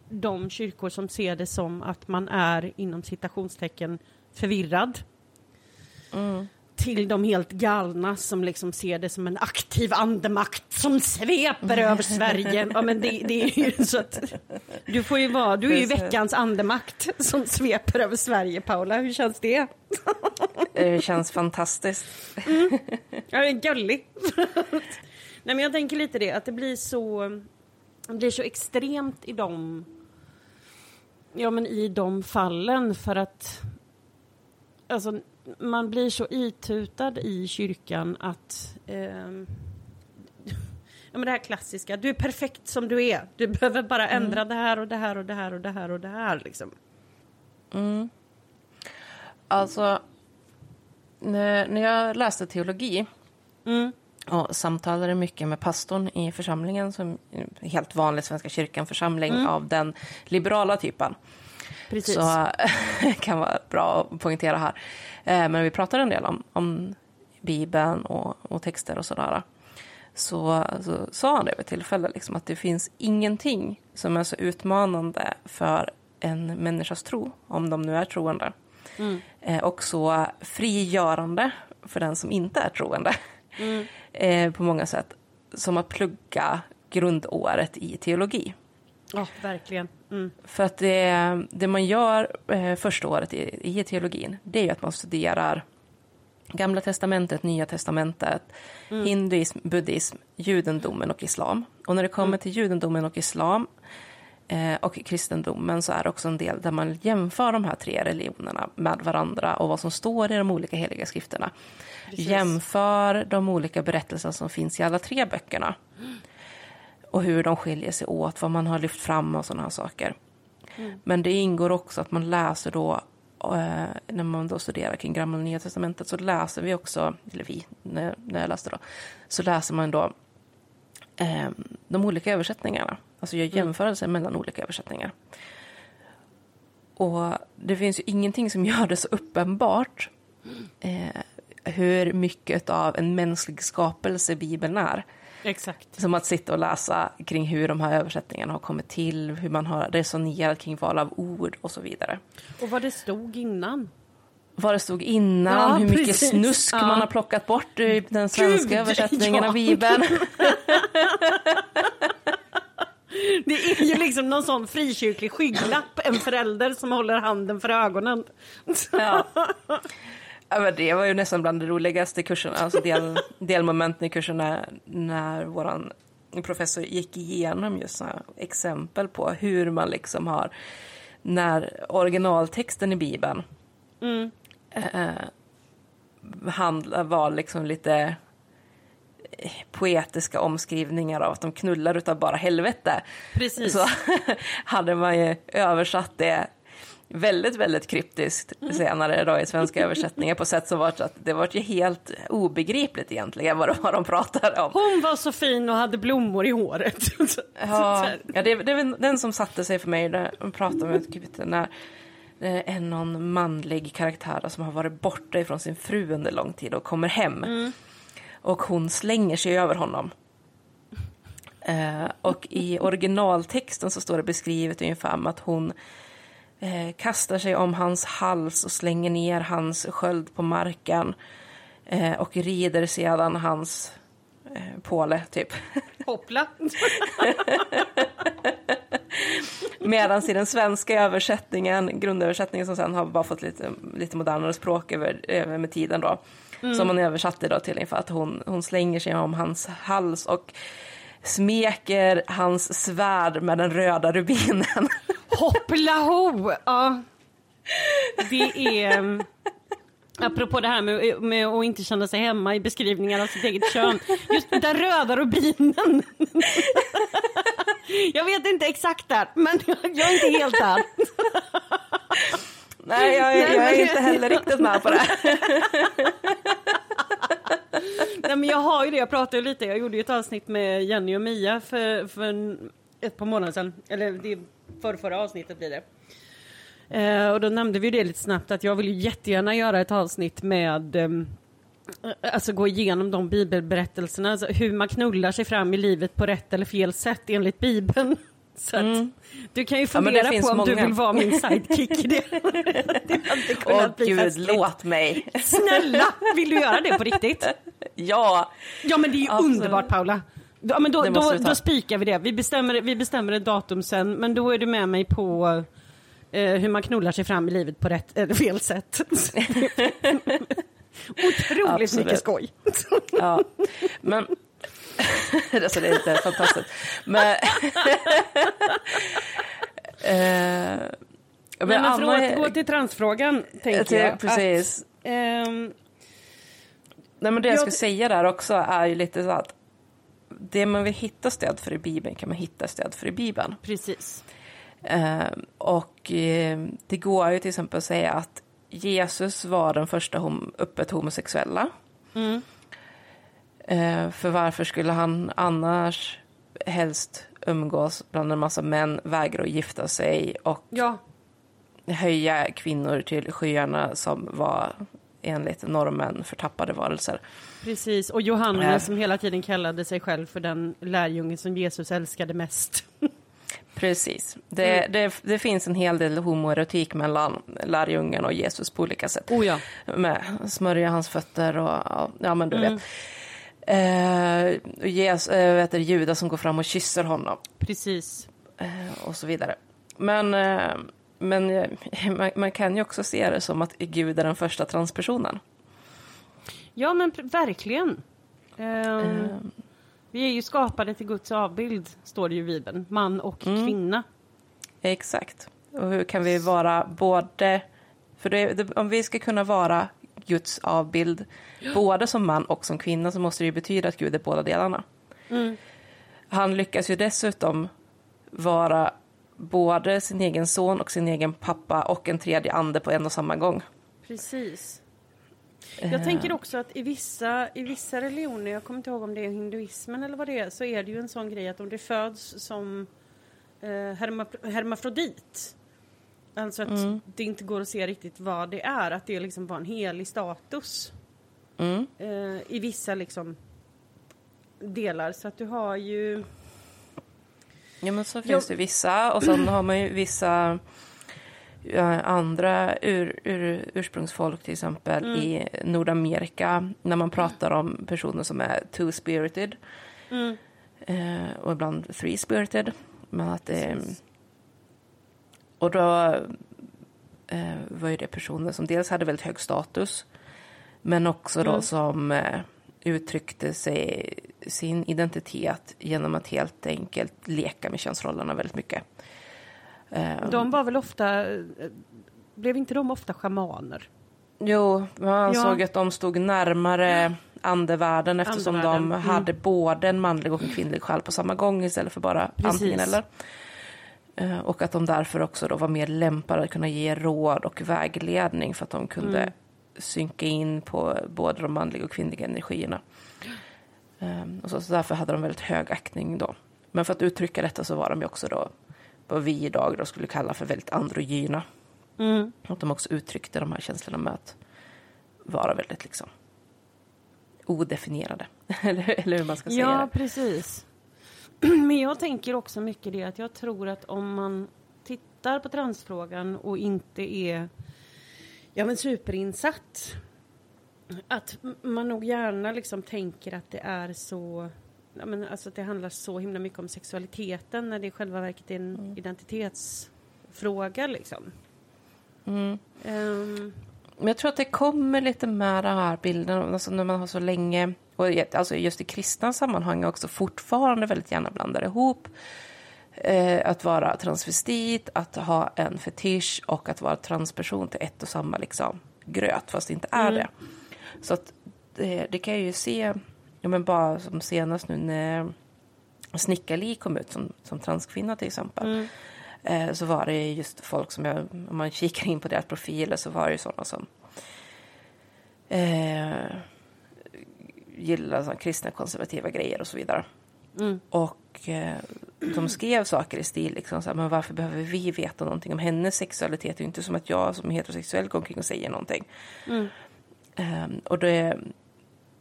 de kyrkor som ser det som att man är inom citationstecken förvirrad. Mm. Till de helt galna som liksom ser det som en aktiv andemakt som sveper över Sverige. Ja, men det, det, är ju så att du får ju vara, du är ju veckans andemakt som sveper över Sverige, Paula. Hur känns det? Det känns fantastiskt. Mm. Ja, det är gullig. Nej, men jag tänker lite det, att det blir så, det blir så extremt i de, ja men i de fallen för att alltså, man blir så itutad i kyrkan att eh, ja, men det här klassiska, du är perfekt som du är. Du behöver bara mm. ändra mm. det här och det här och det här och det här och det här liksom. Mm. Alltså, när, när jag läste teologi mm. och samtalade mycket med pastorn i församlingen, som är helt vanlig Svenska kyrkan-församling mm. av den liberala typen. Precis. Så kan vara bra att poängtera här. Eh, men vi pratar en del om, om Bibeln och, och texter och sådär. Så, så sa han det vid tillfälle, liksom, att det finns ingenting som är så utmanande för en människas tro, om de nu är troende. Mm. Eh, och så frigörande för den som inte är troende. Mm. Eh, på många sätt. Som att plugga grundåret i teologi. Ja, verkligen. Mm. För att det, det man gör eh, första året i, i teologin, det är ju att man studerar Gamla testamentet, Nya testamentet, mm. hinduism, buddhism, judendomen och islam. Och när det kommer mm. till judendomen och islam eh, och kristendomen så är det också en del där man jämför de här tre religionerna med varandra och vad som står i de olika heliga skrifterna. Precis. Jämför de olika berättelser som finns i alla tre böckerna. Och hur de skiljer sig åt, vad man har lyft fram och sådana saker. Mm. Men det ingår också att man läser då, eh, när man då studerar kring Gamla och Nya Testamentet, så läser vi också, eller vi, när, när jag läste då, så läser man då eh, de olika översättningarna. Alltså gör mm. jämförelser mm. mellan olika översättningar. Och det finns ju ingenting som gör det så uppenbart eh, hur mycket av en mänsklig skapelse Bibeln är. Exakt. Som att sitta och läsa kring hur de här översättningarna har kommit till, hur man har resonerat kring val av ord och så vidare. Och vad det stod innan. Vad det stod innan, ja, hur mycket precis. snusk ja. man har plockat bort i den svenska Gud, översättningen ja. av Bibeln. Det är ju liksom någon sån frikyrklig skygglapp, en förälder som håller handen för ögonen. Ja. Ja, men det var ju nästan bland de roligaste kurserna, alltså del, delmomenten i kursen när, när vår professor gick igenom just exempel på hur man liksom har, när originaltexten i Bibeln mm. eh, handla, var liksom lite eh, poetiska omskrivningar av att de knullar utav bara helvete. Precis. Så hade man ju översatt det väldigt, väldigt kryptiskt senare då i svenska översättningar på sätt som var att det var ju helt obegripligt egentligen vad de, vad de pratade om. Hon var så fin och hade blommor i håret. ja, ja det, det är den som satte sig för mig när de pratade med när det är någon manlig karaktär som har varit borta ifrån sin fru under lång tid och kommer hem. Mm. Och hon slänger sig över honom. Uh, och i originaltexten så står det beskrivet ungefär att hon eh, kastar sig om hans hals och slänger ner hans sköld på marken eh, och rider sedan hans eh, påle, typ. Hoppla! Medan i den svenska översättningen, grundöversättningen som sen har bara fått lite, lite modernare språk över, över med tiden då, mm. som man översatte då till ungefär att hon, hon slänger sig om hans hals och smeker hans svärd med den röda rubinen. Hoppla ho! Ja. Det är... Mm, apropå det här med, med att inte känna sig hemma i beskrivningar av sitt eget kön. Just den röda rubinen. Jag vet inte exakt där, men jag är inte helt där. Nej, jag, jag är inte heller riktigt med på det. Nej, men jag har ju det, jag pratade lite, jag gjorde ju ett avsnitt med Jenny och Mia för, för ett par månader sedan, eller det för förra avsnittet blir det. Eh, och då nämnde vi det lite snabbt att jag vill ju jättegärna göra ett avsnitt med ehm, Alltså gå igenom de bibelberättelserna, alltså hur man knullar sig fram i livet på rätt eller fel sätt enligt bibeln. Så att, Mm. Du kan ju Ja, fundera finns på om du många. vill vara min sidekick i det. det Åh kunnat bli gud, festligt. låt mig. Snälla, vill du göra det på riktigt? Ja, Ja men det är ju Absolut. underbart Paula. Ja, men då, då, då spikar vi det. Vi bestämmer, vi bestämmer ett datum sen, men då är du med mig på eh, hur man knullar sig fram i livet på rätt eller fel sätt. Otroligt Absolut. mycket skoj. ja. Men... alltså det är inte fantastiskt. Men... eh, men för Anna- att återgå till transfrågan, tänker till- jag. Precis. Att, ehm, Nej, men det jag Jag- skulle säga där också är ju lite så att det man vill hitta stöd för i Bibeln kan man hitta stöd för i Bibeln. precis. Eh, och eh, det går ju till exempel att säga att Jesus var den första hom- öppet homosexuella. Mm. Eh, för varför skulle han annars helst umgås bland en massa män, vägra att gifta sig och Ja, höja kvinnor till skyarna som var enligt normen förtappade varelser. Precis. Och Johannes Ja. som hela tiden kallade sig själv för den lärjunge som Jesus älskade mest. Precis. Det, Mm. det, det finns en hel del homoerotik mellan lärjungen och Jesus på olika sätt. Oh ja. Med smörja hans fötter och ja, men du Mm. vet. Eh, Jesus, eh, vet du, Judas som går fram och kysser honom Precis. eh, och så vidare. Men, eh, men eh, man, man kan ju också se det som att Gud är den första transpersonen. Ja men verkligen. Ehm, Eh, Vi är ju skapade till Guds avbild, står det ju i Bibeln. Man och Mm. kvinna. Exakt. Och hur kan vi vara både... För det, det, om vi ska kunna vara Guds avbild, både som man och som kvinna, så måste det ju betyda att Gud är båda delarna. Mm. Han lyckas ju dessutom vara både sin egen son och sin egen pappa och en tredje ande på en och samma gång. Precis. Eh, Jag tänker också att i vissa, i vissa religioner, jag kommer inte ihåg om det är hinduismen eller vad det är, så är det ju en sån grej att om det föds som eh, herma- hermafrodit, alltså att Mm. det inte går att se riktigt vad det är, att det liksom var en helig status Mm. eh, i vissa liksom delar. Så att du har ju... Ja, men så finns det vissa. Och sen har man ju vissa andra ur, ur, ursprungsfolk, till exempel Mm. i Nordamerika, när man pratar om personer som är two-spirited Mm. eh, och ibland three-spirited. Men att det... Och då eh, var ju det personer som dels hade väldigt hög status, men också då Mm. som eh, uttryckte sig, sin identitet genom att helt enkelt leka med könsrollerna väldigt mycket. Eh, De var väl ofta... Blev inte de ofta schamaner? Jo, man ansåg att de stod närmare andevärlden eftersom Andevärlden, de mm. hade både en manlig och en kvinnlig själ på samma gång istället för bara Precis. antingen eller. Eh, Och att de därför också då var mer lämpade att kunna ge råd och vägledning för att de kunde Mm. synka in på både de manliga och kvinnliga energierna. Ehm, Och så, så därför hade de väldigt hög aktning då. Men för att uttrycka detta så var de ju också då vad vi idag då skulle kalla för väldigt androgyna. Mm. Att de också uttryckte de här känslorna med att vara väldigt liksom odefinierade. eller, eller hur man ska säga Ja, det. precis. Men jag tänker också mycket det att jag tror att om man tittar på transfrågan och inte är ja, men superinsatt att man nog gärna liksom tänker att det är så ja, men alltså att det handlar så himla mycket om sexualiteten när det i själva verket är en Mm. identitetsfråga liksom. Mm. Ehm, Men jag tror att det kommer lite med den här bilden, alltså när man har så länge, och alltså just i kristna sammanhang också fortfarande väldigt gärna blandar ihop eh, att vara transvestit, att ha en fetisch och att vara transperson till ett och samma liksom, gröt, fast det inte är Mm. det. Så att det, det kan jag ju se, ja men bara som senast nu när Snickarli kom ut som, som transkvinna till exempel. mm, Eh, så var det just folk som jag, om man kikar in på deras profiler så var det ju sådana som eh, gillar så kristna konservativa grejer och så vidare. Mm. Och eh, de skrev saker i stil liksom så här, men varför behöver vi veta någonting om hennes sexualitet? Det är ju inte som att jag som heterosexuell går omkring och säger någonting. Mm. Ehm, och det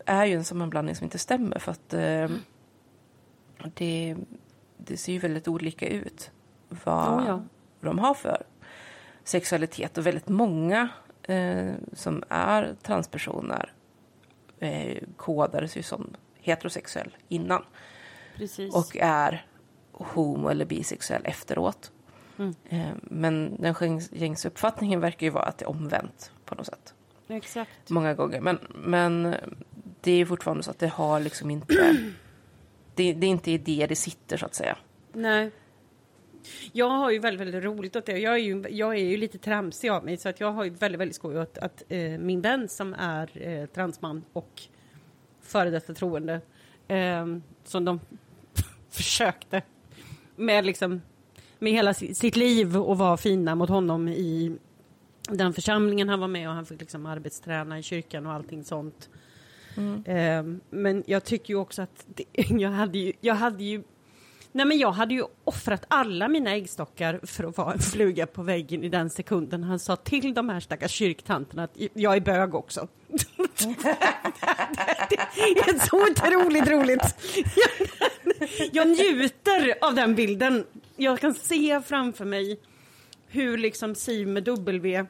är ju en sammanblandning som inte stämmer för att eh, det, det ser ju väldigt olika ut vad Oh ja. de har för sexualitet och väldigt många eh, som är transpersoner eh, kodades ju som heterosexuell innan Precis. och är homo eller bisexuell efteråt. Mm. Eh, men den gängs- gängse uppfattningen verkar ju vara att det är omvänt på något sätt. Exakt. Många gånger. Men, men det är fortfarande så att det har liksom inte... det, det är inte i det det sitter så att säga. Nej. Jag har ju väldigt, väldigt roligt åt det. Jag är ju, jag är ju lite tramsig av mig så att jag har ju väldigt, väldigt skoj åt att eh, min vän som är eh, transman och före detta troende eh, som de försökte med liksom med hela sitt liv och vara fina mot honom i den församlingen han var med och han fick liksom arbetsträna i kyrkan och allting sånt. Eh, men jag tycker ju också att det, jag hade ju, jag hade ju Nej men jag hade ju offrat alla mina äggstockar för att vara en fluga på väggen i den sekunden han sa till de här stackars kyrktanterna att jag är bög också. det är så otroligt roligt. Jag njuter av den bilden. Jag kan se framför mig hur liksom Siv med W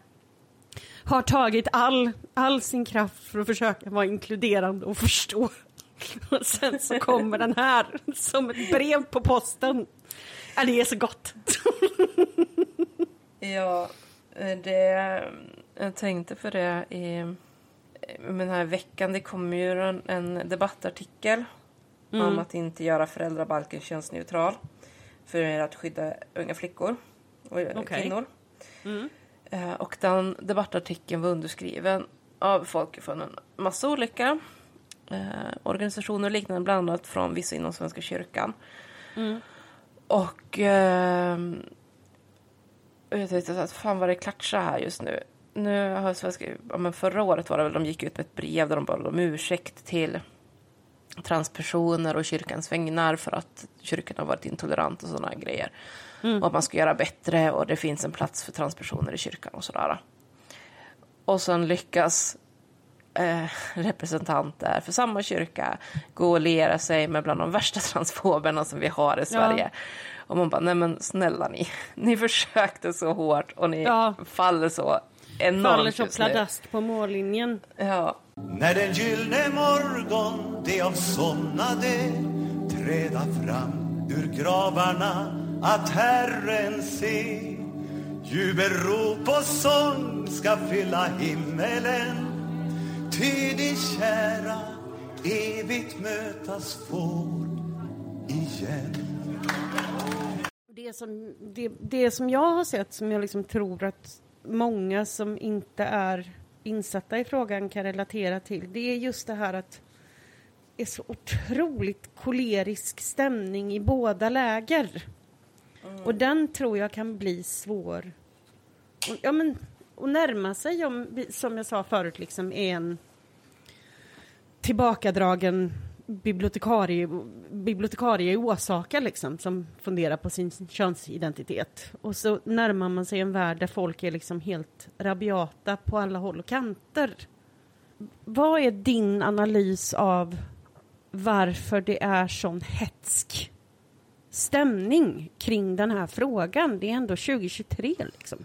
har tagit all, all sin kraft för att försöka vara inkluderande och förstå. Och sen så kommer den här som ett brev på posten. Ja, det är så gott. Ja, det, jag tänkte på det i den här veckan. Det kommer ju en, en debattartikel om att inte göra föräldrabalken könsneutral för att skydda unga flickor och Okej. kvinnor. Eh, Och den debattartikeln var underskriven av folk från en massa olika eh, organisationer och liknande, bland annat från vissa inom Svenska kyrkan. Och ehm, och jag tänkte att fan vad det klatschar här just nu. Nu har svenska, ja, men förra året var det väl de gick ut med ett brev där de bad om ursäkt till transpersoner och kyrkans vägnar för att kyrkan har varit intolerant och sådana grejer. Och att man ska göra bättre och det finns en plats för transpersoner i kyrkan och sådär. Och sen lyckas eh, representanter för samma kyrka gå och liera sig med bland de värsta transfoberna som vi har i Sverige. Och man bara, nej men snälla ni, ni försökte så hårt och ni Ja. faller så enormt Faller så pladask på mållinjen. Ja, När den gyllne morgon de avsomnade träda fram ur gravarna att Herren se. Jubelrop och sång ska fylla himmelen. Ty de kära evigt mötas får igen. Det som, det, det som jag har sett, som jag liksom tror att många som inte är insatta i frågan kan relatera till, det är just det här att det är så otroligt kolerisk stämning i båda läger. Mm. Och den tror jag kan bli svår och, ja, men, att närma sig, om, som jag sa förut, liksom är en tillbakadragen bibliotekarie, bibliotekarie i Åsaka liksom, som funderar på sin könsidentitet. Och så närmar man sig en värld där folk är liksom helt rabiata på alla håll och kanter. Vad är din analys av varför det är sån hetsk stämning kring den här frågan? Det är ändå 2023 liksom.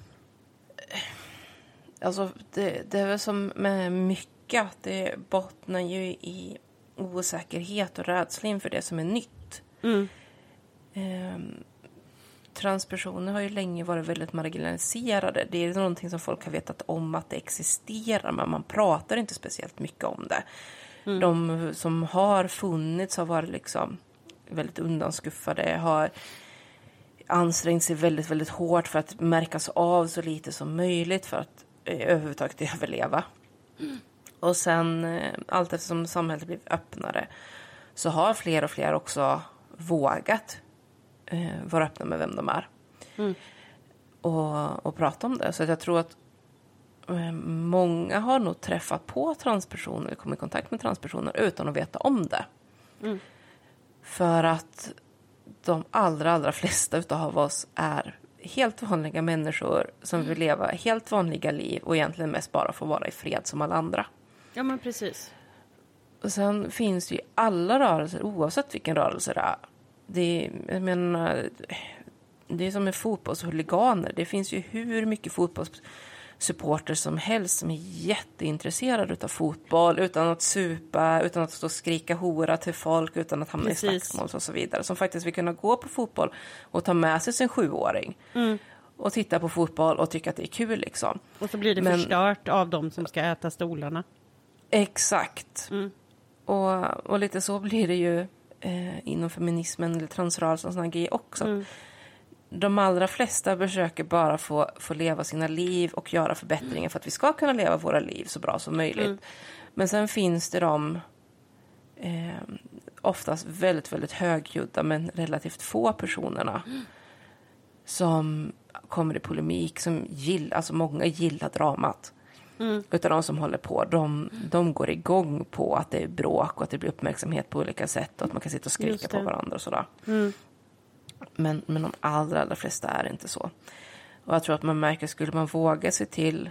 alltså det, det är väl som med mycket att det bottnar ju i osäkerhet och rädsla inför det som är nytt. Mm. Ehm, transpersoner har ju länge varit väldigt marginaliserade. Det är någonting som folk har vetat om att det existerar, men man pratar inte speciellt mycket om det. De som har funnits har varit liksom väldigt undanskuffade, har ansträngt sig väldigt, väldigt hårt för att märkas av så lite som möjligt för att eh, överhuvudtaget överleva. Och sen eh, allt eftersom samhället blivit öppnare så har fler och fler också vågat eh, vara öppna med vem de är. Och, och prata om det. Så jag tror att eh, många har nog träffat på transpersoner, kommit i kontakt med transpersoner utan att veta om det. För att de allra, allra flesta utav oss är helt vanliga människor som vill leva helt vanliga liv och egentligen mest bara få vara i fred som alla andra. Ja, men precis. Och sen finns det ju alla rörelser, oavsett vilken rörelse det är. Det är, jag menar, det är som med fotbollshuliganer. Det finns ju hur mycket fotbollssupporter som helst som är jätteintresserade av fotboll utan att supa, utan att stå och skrika hora till folk, utan att hamna Precis. i slagsmål och så vidare. Som faktiskt vill kunna gå på fotboll och ta med sig sin sjuåring och titta på fotboll och tycka att det är kul liksom. Och så blir det Men- förstört av de som ska äta stolarna. Exakt. Och, och lite så blir det ju eh, inom feminismen eller transrörelsen och sådana grejer också. De allra flesta försöker bara få, få leva sina liv och göra förbättringar för att vi ska kunna leva våra liv så bra som möjligt. Men sen finns det de eh, oftast väldigt, väldigt högljudda men relativt få personerna som kommer i polemik, som gillar, alltså många gillar dramat. Utav de som håller på, de, de går igång på att det är bråk och att det blir uppmärksamhet på olika sätt och att man kan sitta och skrika på varandra och sådär. Men, men de allra, allra flesta är inte så. Och jag tror att man märker, skulle man våga sig till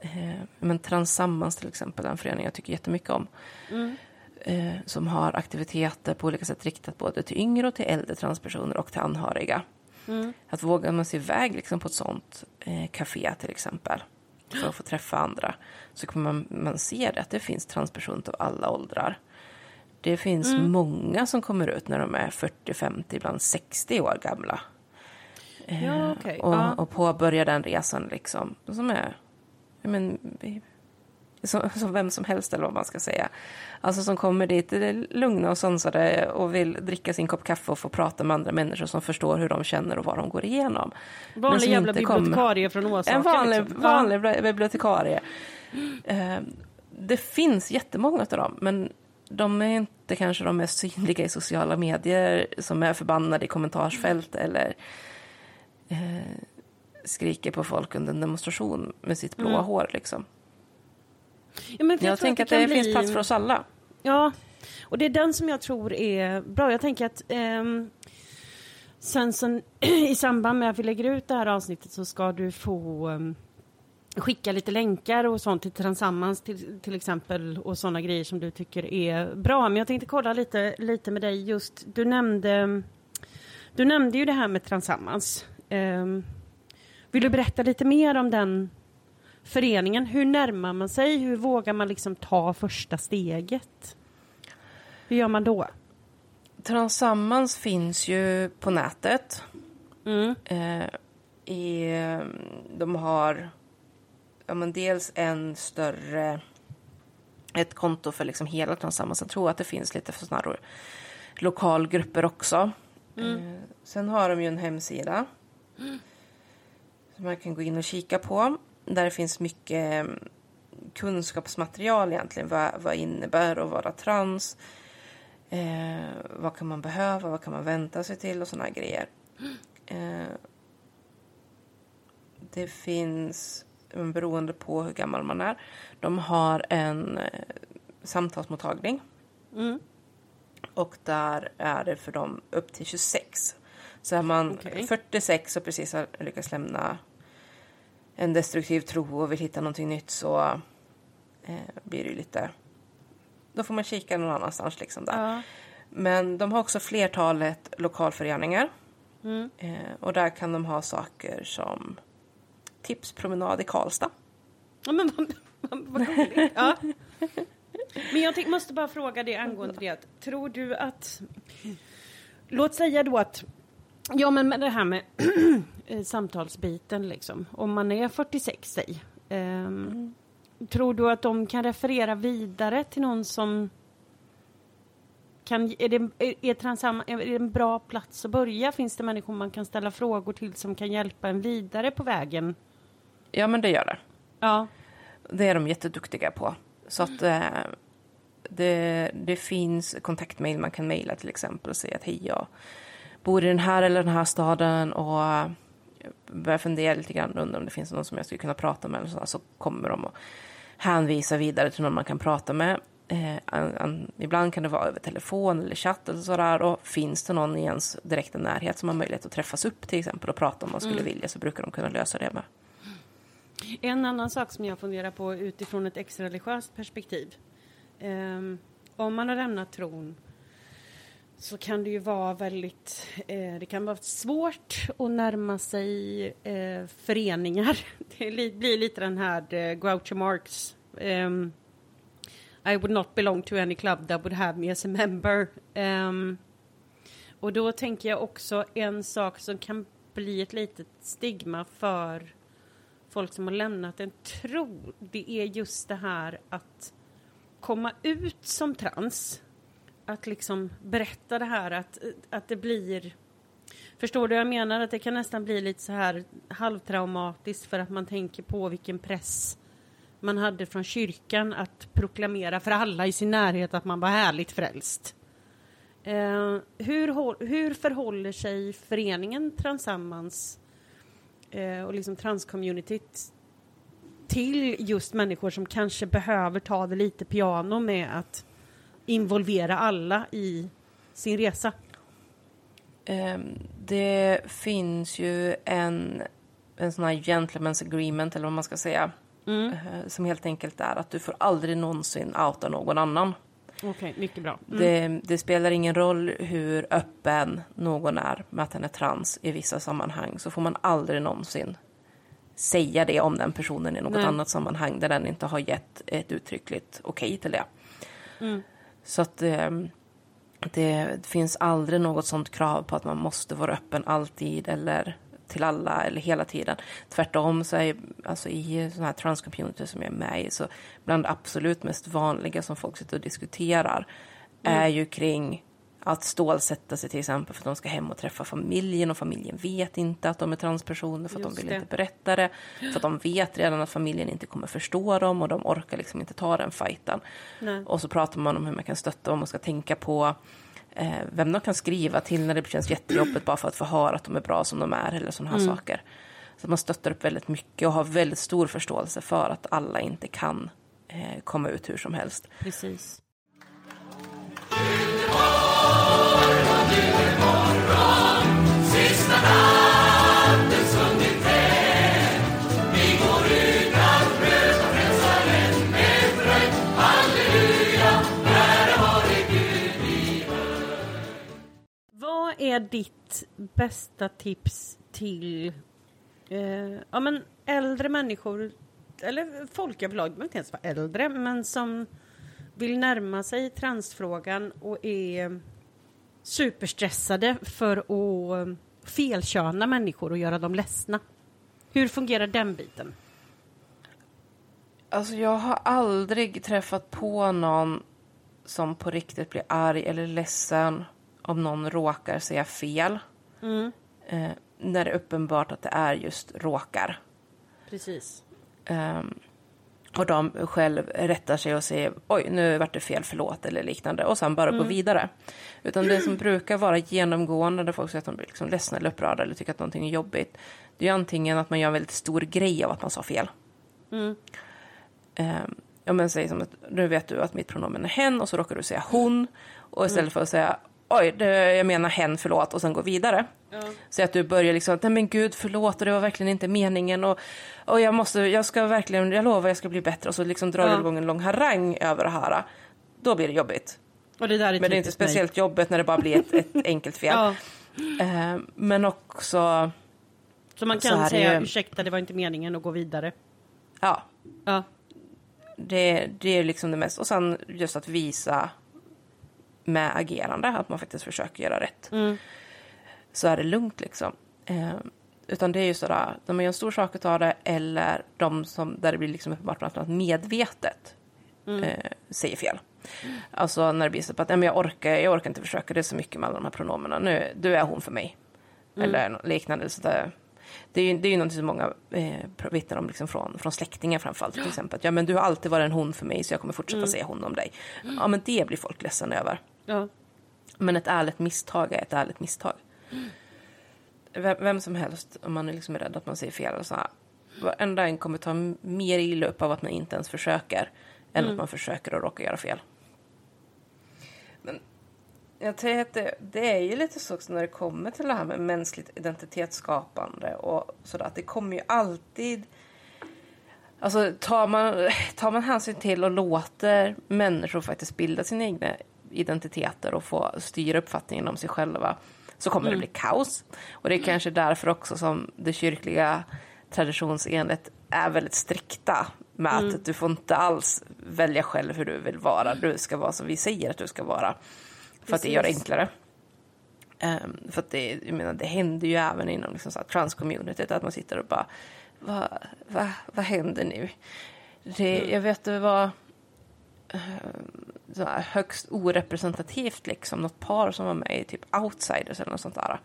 eh, men Transammans till exempel, en förening jag tycker jättemycket om. Eh, som har aktiviteter på olika sätt riktat både till yngre och till äldre transpersoner och till anhöriga. Att våga man sig iväg liksom på ett sånt eh, café till exempel för att få träffa andra så kommer man, man se det att det finns transpersoner av alla åldrar. Det finns många som kommer ut när de är 40, 50, ibland 60 år gamla. Ja, okej. Och, Ja. och påbörja den resan liksom. Som är, men, som, som vem som helst eller vad man ska säga. Alltså som kommer dit lugna och sansade och vill dricka sin kopp kaffe och få prata med andra människor som förstår hur de känner och vad de går igenom. Vanlig jävla inte kommer- bibliotekarie från Åsaka. en vanlig, liksom. vanlig bibliotekarie. Eh, det finns jättemånga av dem, men de är inte kanske de mest synliga i sociala medier som är förbannade i kommentarsfält eller eh, skriker på folk under en demonstration med sitt blåa hår. Liksom. Ja, men Jag, tror tänker att det det, kan finns bli- plats för oss alla. Ja, och det är den som jag tror är bra. Jag tänker att ehm, sen, sen i samband med att vi lägger ut det här avsnittet så ska du få ehm, skicka lite länkar och sånt till Transammans till, till exempel och sådana grejer som du tycker är bra. Men jag tänkte kolla lite, lite med dig just, du nämnde, du nämnde ju det här med Transammans. Ehm, vill du berätta lite mer om den föreningen? Hur närmar man sig? Hur vågar man liksom ta första steget? Hur gör man då? Transammans finns ju på nätet. Mm. Eh, i, de har ja, men dels en större ett konto för liksom hela Transammans. Jag tror att det finns lite för sådana lokalgrupper också. Eh, sen har de ju en hemsida som man kan gå in och kika på. Där det finns mycket eh, kunskapsmaterial egentligen. Vad, vad innebär att vara trans? Eh, vad kan man behöva? Vad kan man vänta sig till? Och sådana grejer. Eh, det finns, beroende på hur gammal man är, de har en eh, samtalsmottagning. Mm. Och där är det för dem upp till 26. Så är man Okej. 46 och precis har lyckats lämna en destruktiv tro och vill hitta någonting nytt så eh, blir det lite... Då får man kika någon annanstans liksom där. Ja. Men de har också flertalet lokalföreningar. Mm. Eh, och där kan de ha saker som tipspromenad i Karlstad. Ja, men vad, vad, vad roligt. Ja. Men jag måste bara fråga dig angående det. Tror du att... Låt säga då att... Ja, men med det här med eh, samtalsbiten liksom. Om man är 46, säg. ehm, Tror du att de kan referera vidare till någon som... Kan, är, det, är, är, Transam, är det en bra plats att börja? Finns det människor man kan ställa frågor till som kan hjälpa en vidare på vägen? Ja, men det gör det. Ja. Det är de jätteduktiga på. Så att eh, det, det finns kontaktmejl man kan mejla till exempel och säga att hej, jag bor i den här eller den här staden och börjar fundera lite grann, undrar om det finns någon som jag skulle kunna prata med eller så, så kommer de att hänvisa vidare till någon man kan prata med. Eh, an, an, ibland kan det vara över telefon eller chatt eller sådär. Och finns det någon i ens direkta närhet som har möjlighet att träffas upp till exempel och prata om man skulle mm. vilja så brukar de kunna lösa det med. En annan sak som jag funderar på utifrån ett extra religiöst perspektiv. Um, om man har lämnat tron så kan det ju vara väldigt, eh, det kan vara svårt att närma sig eh, föreningar. Det blir lite den här eh, Groucho Marx um, I would not belong to any club that would have me as a member. Um, och då tänker jag också en sak som kan bli ett litet stigma för folk som har lämnat en tro. Det är just det här att komma ut som trans. Att liksom berätta det här att, att det blir Förstår du vad jag menar? Att det kan nästan bli lite så här halvtraumatiskt för att man tänker på vilken press man hade från kyrkan att proklamera för alla i sin närhet att man var härligt frälst. Eh, hur, hur förhåller sig föreningen Transammans eh, och liksom transcommunityt till just människor som kanske behöver ta det lite piano med att involvera alla i sin resa? Um, det finns ju en, en sån här gentleman's agreement, eller vad man ska säga, mm. uh, som helt enkelt är att du får aldrig någonsin outa någon annan. Okej, okay, mycket bra. Mm. Det, det, spelar ingen roll hur öppen någon är med att den är trans i vissa sammanhang så får man aldrig någonsin säga det om den personen i något Nej. annat sammanhang där den inte har gett ett uttryckligt okej okay till det. Mm. Så att eh, det finns aldrig något sånt krav på att man måste vara öppen alltid eller till alla eller hela tiden. Tvärtom så är alltså i sådana här transcommunity som jag är med i så bland det absolut mest vanliga som folk sitter och diskuterar mm. är ju kring att stålsätta sig till exempel för att de ska hem och träffa familjen och familjen vet inte att de är transpersoner för att Just de vill det. inte berätta det. För att de vet redan att familjen inte kommer förstå dem och de orkar liksom inte ta den fighten. Nej. Och så pratar man om hur man kan stötta dem och ska tänka på eh, vem de kan skriva till när det känns jättejobbigt bara för att få höra att de är bra som de är eller sådana här mm. saker. Så man stöttar upp väldigt mycket och har väldigt stor förståelse för att alla inte kan eh, komma ut hur som helst. Precis. Är ditt bästa tips till eh, ja, men äldre människor, eller folk överlag, de inte ens vara äldre, men som vill närma sig transfrågan och är superstressade för att felköna människor och göra dem ledsna. Hur fungerar den biten? Alltså jag har aldrig träffat på någon som på riktigt blir arg eller ledsen om någon råkar säga fel. Mm. Eh, när det är uppenbart att det är just råkar. Precis. Um, och de själv rättar sig och säger oj, nu vart det fel, förlåt eller liknande och sen bara mm. gå vidare. Utan det som brukar vara genomgående när folk säger att de blir liksom ledsna eller upprörda eller tycker att någonting är jobbigt. Det är antingen att man gör en väldigt stor grej av att man sa fel. Mm. Um, ja, men säg som att nu vet du att mitt pronomen är hen och så råkar du säga hon. Och istället mm. för att säga oj, det, jag menar hen, förlåt, och sen gå vidare. Ja. Så att du börjar liksom, nej men gud, förlåt, det var verkligen inte meningen och, och jag måste, jag ska verkligen, jag lovar jag ska bli bättre och så liksom drar ja. du igång en lång harang över det här. Då blir det jobbigt. Och det där är men det är inte speciellt mig. jobbigt när det bara blir ett, ett enkelt fel. Ja. Uh, men också... Så man kan så säga, ju, ursäkta, det var inte meningen att gå vidare. Ja. ja. Det, det är liksom det mest, och sen just att visa med agerande, att man faktiskt försöker göra rätt. Mm. Så är det lugnt liksom. Eh, utan det är ju sådär, man gör en stor sak av det eller de som, där det blir liksom uppenbart att man medvetet mm. eh, säger fel. Mm. Alltså när det blir så att men jag, orkar, jag orkar inte försöka, det är så mycket med alla de här pronomerna. Nu, du är hon för mig. Mm. Eller liknande. Så det, det är ju, det är ju någonting som många eh, vittnar om liksom från, från släktingar framförallt. Till exempel. Ja, men du har alltid varit en hon för mig så jag kommer fortsätta mm. säga hon om dig. Ja, men det blir folk ledsna över. Ja. Men ett ärligt misstag är ett ärligt misstag. vem, vem som helst, om man är liksom rädd att man säger fel, och så här, varenda en kommer ta mer illa upp av att man inte ens försöker, än att man försöker och råkar göra fel. Men jag tror att det, det är ju lite så också när det kommer till det här med mänskligt identitetsskapande och sådär, att det kommer ju alltid Alltså tar man, tar man hänsyn till och låter människor faktiskt bilda sina egna identiteter och få styra uppfattningen om sig själva så kommer det bli kaos. Och det är kanske därför också som det kyrkliga traditionsenligt är väldigt strikta med att du får inte alls välja själv hur du vill vara. Du ska vara som vi säger att du ska vara. För att det gör det Precis. enklare. Ehm, för att det, jag menar, det händer ju även inom liksom så transcommunityt att man sitter och bara vad va, vad händer nu? Det, Jag vet det var så här högst orepresentativt liksom. Något par som var med i typ Outsiders eller något sånt där.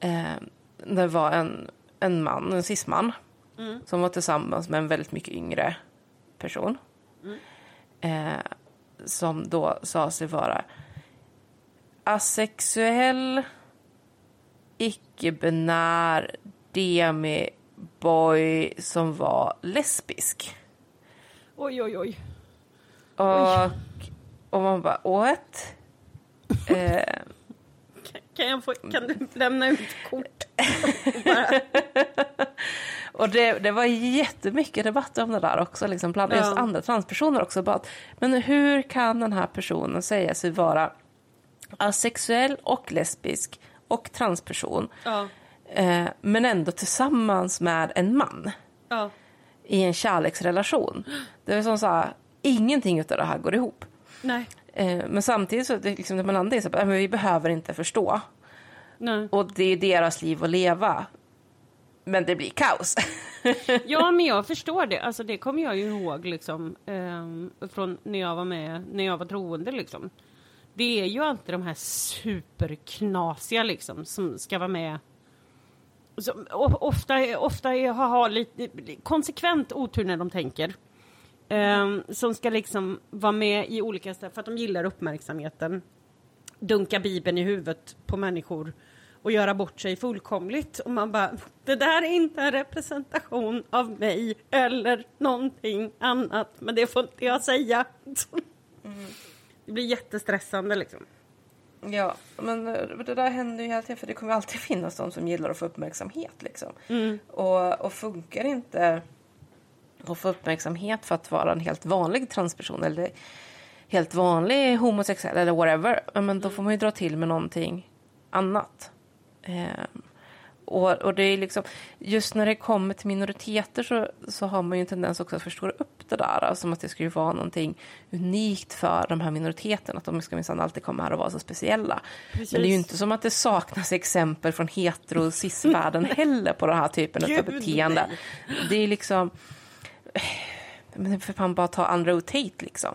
Eh, det var en, en man, en cisman, som var tillsammans med en väldigt mycket yngre person. Eh, som då sa sig vara asexuell, icke-binär, demi-boy som var lesbisk. Oj, oj, oj. Och, och man bara, what? eh, Kan, jag få, kan du lämna ut kort? Och det, det var jättemycket debatt om det där också, liksom, bland Ja. just andra transpersoner också. Bara att, men hur kan den här personen säga sig vara asexuell och lesbisk och transperson, ja, eh, men ändå tillsammans med en man? ja. i en kärleksrelation. Det är som så här, ingenting av det här går ihop. Nej, Eh, men samtidigt så liksom, det man landar i så äh, men vi behöver inte förstå. nej. Och det är deras liv att leva. Men det blir kaos. Ja, men jag förstår det. Alltså, det kommer jag ju ihåg liksom, ehm, från när jag var med, när jag var troende. Liksom. Det är ju alltid de här superknasiga liksom, som ska vara med. Som, ofta ofta har lite konsekvent otur när de tänker. Ehm, som ska liksom vara med i olika ställen för att de gillar uppmärksamheten. Dunka bibeln i huvudet på människor och göra bort sig fullkomligt. Och man bara, det där är inte en representation av mig eller någonting annat. Men det får inte jag säga. Det blir jättestressande liksom. ja, men det där händer ju hela tiden för det kommer alltid finnas de som gillar att få uppmärksamhet. Liksom. Och, och funkar inte att få uppmärksamhet för att vara en helt vanlig transperson eller helt vanlig homosexuell eller whatever, men då får man ju dra till med någonting annat. Ehm, och, och det är liksom, just när det kommer till minoriteter så, så har man ju en tendens också att förstora upp det där, som att det skulle vara någonting unikt för de här minoriteterna, att de ska minsann alltid komma här och vara så speciella. Men det är ju inte som att det saknas exempel från hetero och cis-världen heller på den här typen av beteende. Det är liksom, men för fan bara ta Andrew Tate liksom.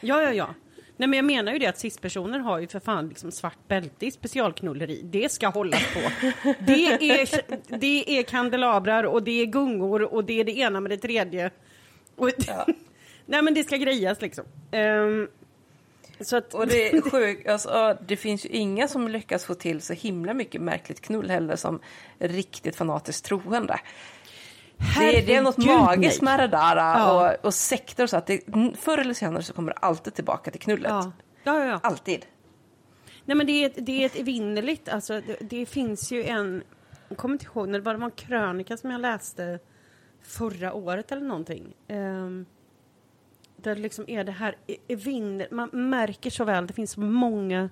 Ja, ja, ja. Nej, men jag menar ju det att cis-personer har ju för fan liksom svart bälte i specialknulleri. Det ska hållas på. Det är, det är kandelabrar och det är gungor och det är det ena med det tredje. Och, Nej, men det ska grejas liksom. Ehm, så att, Och det är sjukt, alltså, det finns ju inga som lyckas få till så himla mycket märkligt knull heller som riktigt fanatiskt troende. Är- det är något Herregud, magiskt med det där Ja. och, och sekter och så att det, förr eller senare så kommer det alltid tillbaka till knullet. Ja. Ja, ja. Alltid. Nej men det är, ett- det är ett evinnerligt, alltså det, det finns ju en, jag kommer inte ihåg, när det var, det var en krönika som jag läste förra året eller någonting. Um, där liksom är det här e- evinner, man märker så väl, det finns så många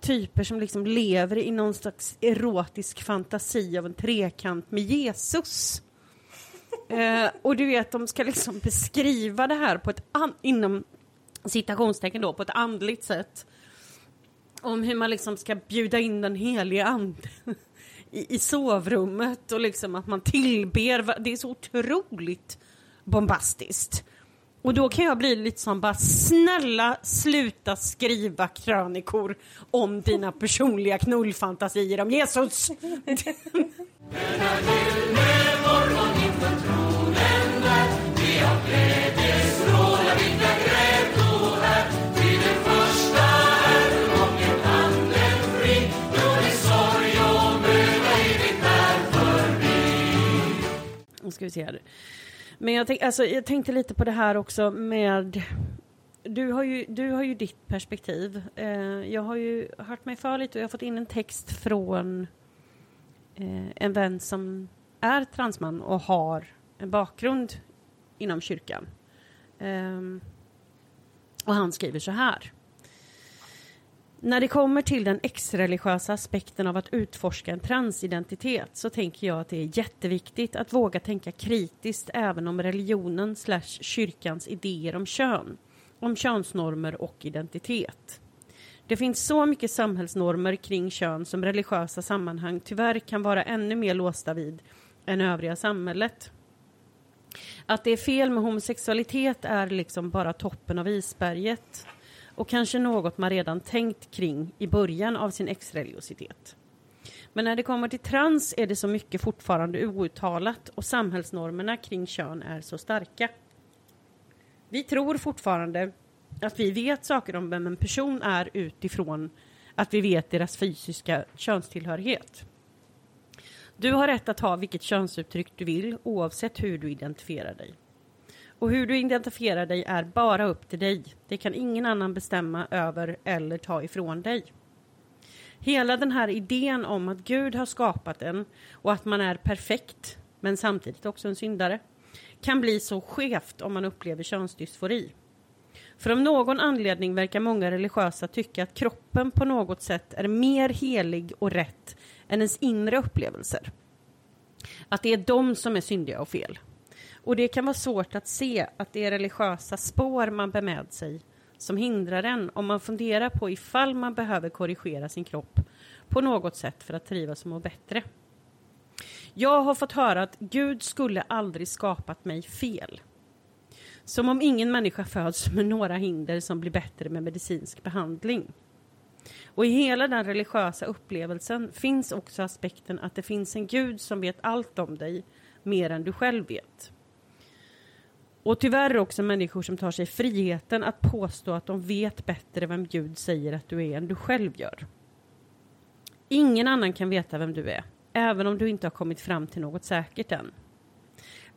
typer som liksom lever i någon slags erotisk fantasi av en trekant med Jesus. Eh, och du vet, de ska liksom beskriva det här på ett, inom citationstecken då, på ett andligt sätt om hur man liksom ska bjuda in den helige ande i, i sovrummet och liksom att man tillber. Det är så otroligt bombastiskt. Och då kan jag bli lite som bara snälla sluta skriva krönikor om dina personliga knullfantasier om Jesus. ska vi se här. Men jag, tänk, alltså, jag tänkte lite på det här också med... Du har ju, du har ju ditt perspektiv. Eh, jag har ju hört mig för lite och jag har fått in en text från eh, en vän som är transman och har en bakgrund inom kyrkan. Um, och han skriver så här. När det kommer till den exreligiösa aspekten av att utforska en transidentitet så tänker jag att det är jätteviktigt att våga tänka kritiskt även om religionen slash kyrkans idéer om kön, om könsnormer och identitet. Det finns så mycket samhällsnormer kring kön som religiösa sammanhang tyvärr kan vara ännu mer låsta vid än övriga samhället. Att det är fel med homosexualitet är liksom bara toppen av isberget och kanske något man redan tänkt kring i början av sin exreligiositet. Men när det kommer till trans är det så mycket fortfarande outtalat och samhällsnormerna kring kön är så starka. Vi tror fortfarande att vi vet saker om vem en person är utifrån att vi vet deras fysiska könstillhörighet. Du har rätt att ha vilket könsuttryck du vill oavsett hur du identifierar dig. Och hur du identifierar dig är bara upp till dig. Det kan ingen annan bestämma över eller ta ifrån dig. Hela den här idén om att Gud har skapat en och att man är perfekt, men samtidigt också en syndare, kan bli så skevt om man upplever könsdysfori. För om någon anledning verkar många religiösa tycka att kroppen på något sätt är mer helig och rätt än ens inre upplevelser. Att det är de som är syndiga och fel. Och det kan vara svårt att se att det är religiösa spår man bär med sig som hindrar en om man funderar på ifall man behöver korrigera sin kropp på något sätt för att trivas och må bättre. Jag har fått höra att Gud skulle aldrig skapat mig fel. Som om ingen människa föds med några hinder som blir bättre med medicinsk behandling. Och i hela den religiösa upplevelsen finns också aspekten att det finns en Gud som vet allt om dig, mer än du själv vet. Och tyvärr också människor som tar sig friheten att påstå att de vet bättre vem Gud säger att du är än du själv gör. Ingen annan kan veta vem du är, även om du inte har kommit fram till något säkert än.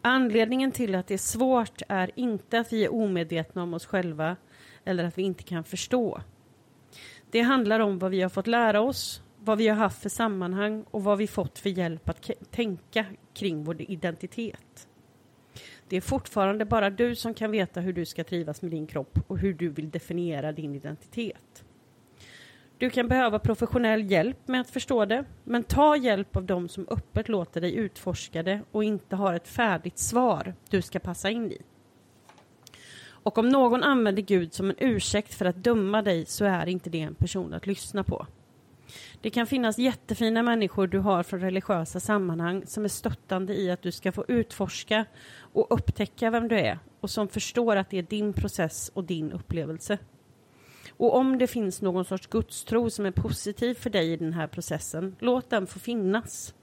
Anledningen till att det är svårt är inte att vi är omedvetna om oss själva eller att vi inte kan förstå. Det handlar om vad vi har fått lära oss, vad vi har haft för sammanhang och vad vi fått för hjälp att tänka kring vår identitet. Det är fortfarande bara du som kan veta hur du ska trivas med din kropp och hur du vill definiera din identitet. Du kan behöva professionell hjälp med att förstå det, men ta hjälp av dem som öppet låter dig utforska det och inte har ett färdigt svar du ska passa in i. Och om någon använder Gud som en ursäkt för att döma dig så är inte det en person att lyssna på. Det kan finnas jättefina människor du har från religiösa sammanhang som är stöttande i att du ska få utforska och upptäcka vem du är och som förstår att det är din process och din upplevelse. Och om det finns någon sorts gudstro som är positiv för dig i den här processen, låt den få finnas.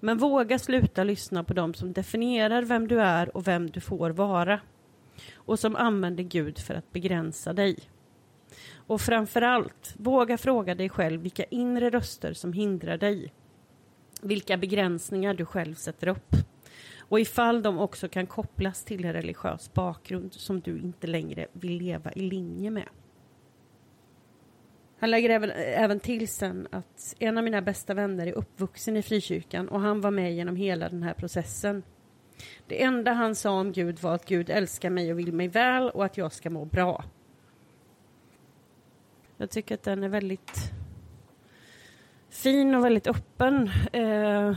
Men våga sluta lyssna på dem som definierar vem du är och vem du får vara och som använder Gud för att begränsa dig. Och framför allt, våga fråga dig själv vilka inre röster som hindrar dig. Vilka begränsningar du själv sätter upp. Och ifall de också kan kopplas till en religiös bakgrund som du inte längre vill leva i linje med. Han lägger även, även till sen att en av mina bästa vänner är uppvuxen i frikyrkan och han var med genom hela den här processen. Det enda han sa om Gud var att Gud älskar mig och vill mig väl och att jag ska må bra. Jag tycker att den är väldigt fin och väldigt öppen. Eh,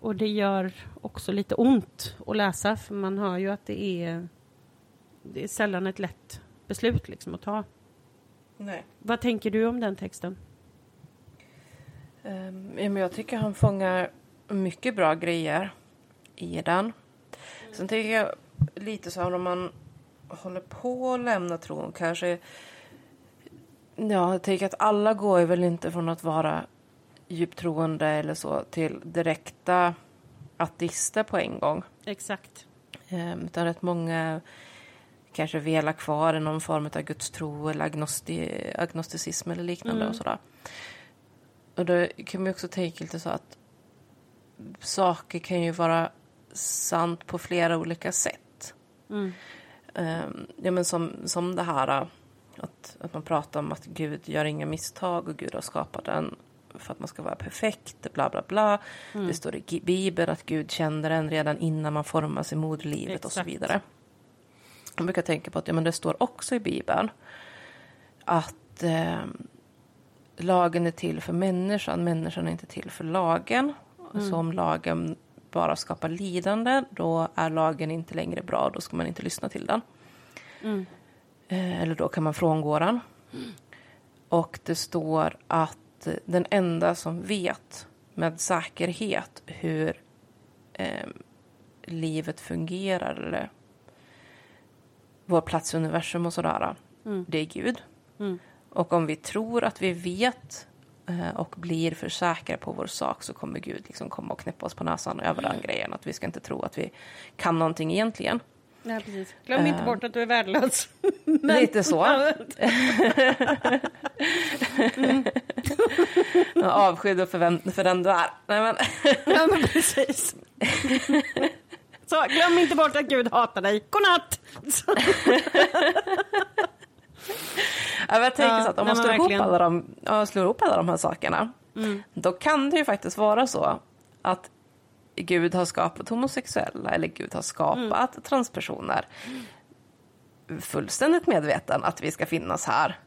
och det gör också lite ont att läsa för man hör ju att det är, det är sällan ett lätt beslut liksom att ta. Nej. Vad tänker du om den texten? Um, jag tycker han fångar mycket bra grejer i den. Sen tänker jag lite så här om man håller på att lämna tron kanske. Ja, jag tänker att alla går väl inte från att vara djupt troende eller så till direkta ateister på en gång. Exakt. Um, utan rätt många kanske velar kvar i någon form av gudstro eller agnosti, agnosticism eller liknande mm. och sådär. Och då kan man också tänka lite så att saker kan ju vara sant på flera olika sätt. Um, ja, men som, som det här att, att man pratar om att Gud gör inga misstag och Gud har skapat den för att man ska vara perfekt, bla bla bla. Mm. Det står i Bibeln att Gud kände den redan innan man formas i moderlivet Exakt. och så vidare. Jag brukar tänka på att ja, men det står också i Bibeln att eh, lagen är till för människan, människan är inte till för lagen. Mm. Så om lagen bara skapar lidande, då är lagen inte längre bra, då ska man inte lyssna till den. Mm. Eh, eller då kan man frångå den. Mm. Och det står att den enda som vet med säkerhet hur eh, livet fungerar eller vår plats i universum och sådär, mm. det är Gud. Mm. Och om vi tror att vi vet och blir för säkra på vår sak så kommer Gud liksom komma och knäppa oss på näsan över den grejen. Att vi ska inte tro att vi kan någonting egentligen. Nej, precis. Glöm inte uh, bort att du är värdelös. Lite så. mm. Avskydd för, för den du är. Nej, men. ja, men precis. Så glöm inte bort att Gud hatar dig. Godnatt! jag tänker ja, så att om man slår ihop, alla de, slår ihop alla de här sakerna mm. då kan det ju faktiskt vara så att Gud har skapat homosexuella eller Gud har skapat mm. transpersoner fullständigt medveten att vi ska finnas här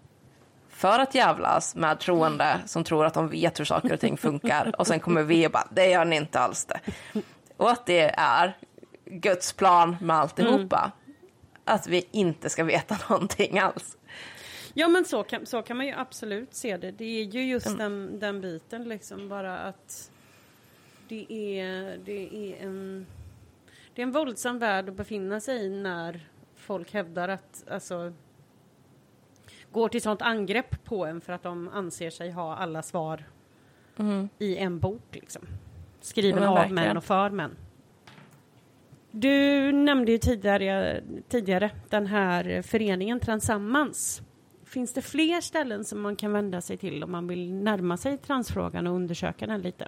för att jävlas med troende som tror att de vet hur saker och ting funkar och sen kommer vi och bara, det gör ni inte alls det. Och att det är Guds plan med alltihopa. Mm. Att vi inte ska veta någonting alls. Ja men så kan, så kan man ju absolut se det. Det är ju just mm. den, den biten liksom bara att det är, det är en det är en våldsam värld att befinna sig i när folk hävdar att alltså går till sånt angrepp på en för att de anser sig ha alla svar mm. i en bok liksom. Skriven av män och för män. Du nämnde ju tidigare, tidigare den här föreningen Transammans. Finns det fler ställen som man kan vända sig till om man vill närma sig transfrågan och undersöka den lite?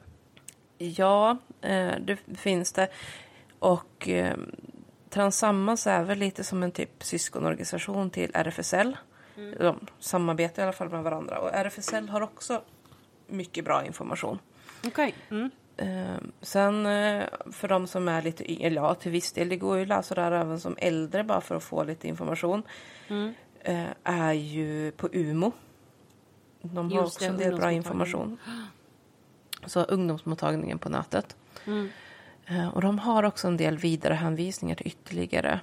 Ja, eh, det finns det. Och eh, Transammans är väl lite som en typ syskonorganisation till RFSL. Mm. De samarbetar i alla fall med varandra. Och RFSL har också mycket bra information. Okej. Okay. Mm. Eh, sen för de som är lite yngre, ja till viss del, det går ju att läsa där även som äldre bara för att få lite information. Mm. Eh, är ju på UMO. De har Just också en del bra information. Så ungdomsmottagningen på nätet. Mm. Och de har också en del vidarehänvisningar till ytterligare